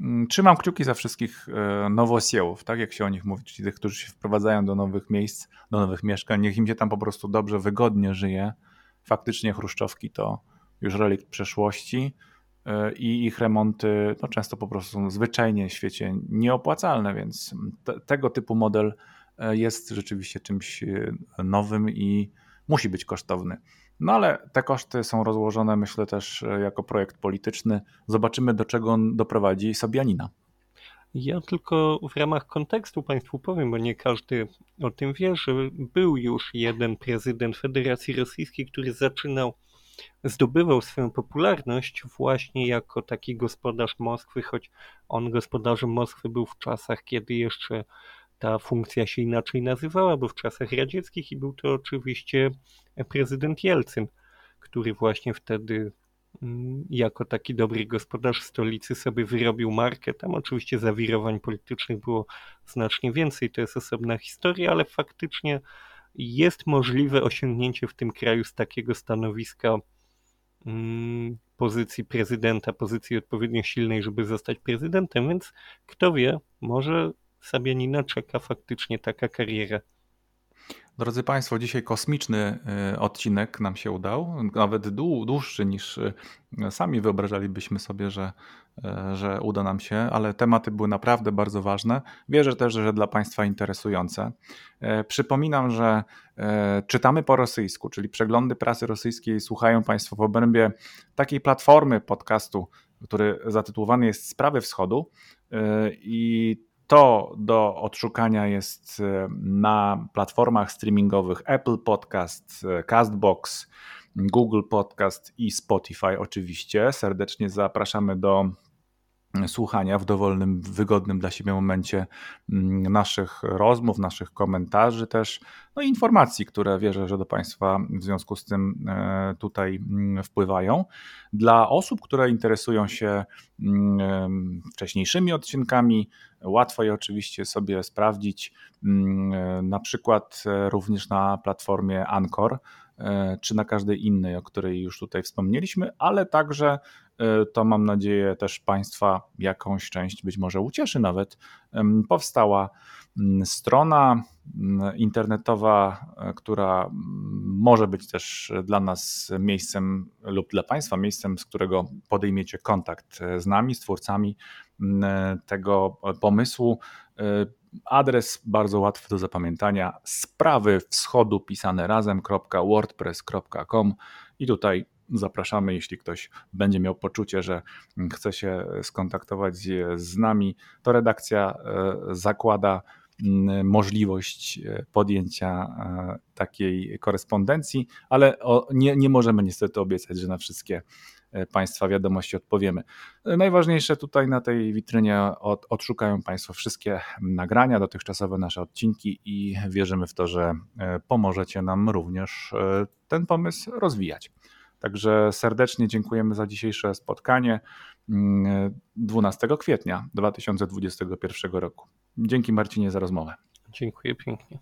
Mm, trzymam kciuki za wszystkich e, nowosiałów, tak jak się o nich mówi, czyli tych, którzy się wprowadzają do nowych miejsc, do nowych mieszkań. Niech im się tam po prostu dobrze, wygodnie żyje. Faktycznie chruszczowki to już relikt przeszłości e, i ich remonty no, często po prostu są zwyczajnie w świecie nieopłacalne, więc te, tego typu model e, jest rzeczywiście czymś nowym i musi być kosztowny. No ale te koszty są rozłożone, myślę, też e, jako projekt polityczny. Zobaczymy, do czego on doprowadzi Sobianina. Ja tylko w ramach kontekstu Państwu powiem, bo nie każdy o tym wie, że był już jeden prezydent Federacji Rosyjskiej, który zaczynał, zdobywał swoją popularność właśnie jako taki gospodarz Moskwy, choć on gospodarzem Moskwy był w czasach, kiedy jeszcze ta funkcja się inaczej nazywała, bo w czasach radzieckich i był to oczywiście prezydent Jelcyn, który właśnie wtedy mm, jako taki dobry gospodarz stolicy sobie wyrobił markę. Tam oczywiście zawirowań politycznych było znacznie więcej, to jest osobna historia, ale faktycznie jest możliwe osiągnięcie w tym kraju z takiego stanowiska mm, pozycji prezydenta, pozycji odpowiednio silnej, żeby zostać prezydentem, więc kto wie, może Sabianina czeka faktycznie taka kariera. Drodzy Państwo, dzisiaj kosmiczny y, odcinek nam się udał, nawet dłuższy niż y, sami wyobrażalibyśmy sobie, że, y, że uda nam się, ale tematy były naprawdę bardzo ważne. Wierzę też, że dla Państwa interesujące. Przypominam, że czytamy po rosyjsku, czyli przeglądy prasy rosyjskiej słuchają Państwo w obrębie takiej platformy podcastu, który zatytułowany jest Sprawy Wschodu i to do odszukania jest e, na platformach streamingowych Apple Podcast, e, Castbox, Google Podcast i Spotify oczywiście. Serdecznie zapraszamy do słuchania w dowolnym, wygodnym dla siebie momencie mm, naszych rozmów, naszych komentarzy też, no i informacji, które wierzę, że do Państwa w związku z tym e, tutaj mm, wpływają. Dla osób, które interesują się mm, wcześniejszymi odcinkami, łatwo je oczywiście sobie sprawdzić, e, na przykład e, również na platformie Anchor, czy na każdej innej, o której już tutaj wspomnieliśmy, ale także E, to mam nadzieję też Państwa jakąś część być może ucieszy nawet. Powstała mm, strona mm, internetowa, e, która może być też dla nas miejscem lub dla Państwa miejscem, z którego podejmiecie kontakt z nami, z twórcami mm, tego pomysłu. Adres bardzo łatwy do zapamiętania. Sprawy wschodu pisane razem.wordpress.com i tutaj zapraszamy, jeśli ktoś będzie miał poczucie, że chce się skontaktować z nami, to redakcja e, zakłada możliwość e, podjęcia e, takiej korespondencji, ale nie, nie możemy niestety obiecać, że na wszystkie Państwa wiadomości odpowiemy. Najważniejsze tutaj na tej witrynie od, odszukają Państwo wszystkie nagrania, dotychczasowe nasze odcinki i wierzymy w to, że pomożecie nam również ten pomysł rozwijać. Także serdecznie dziękujemy za dzisiejsze spotkanie 12 mm, kwietnia 2021 roku. Dzięki Marcinie za rozmowę. Dziękuję pięknie.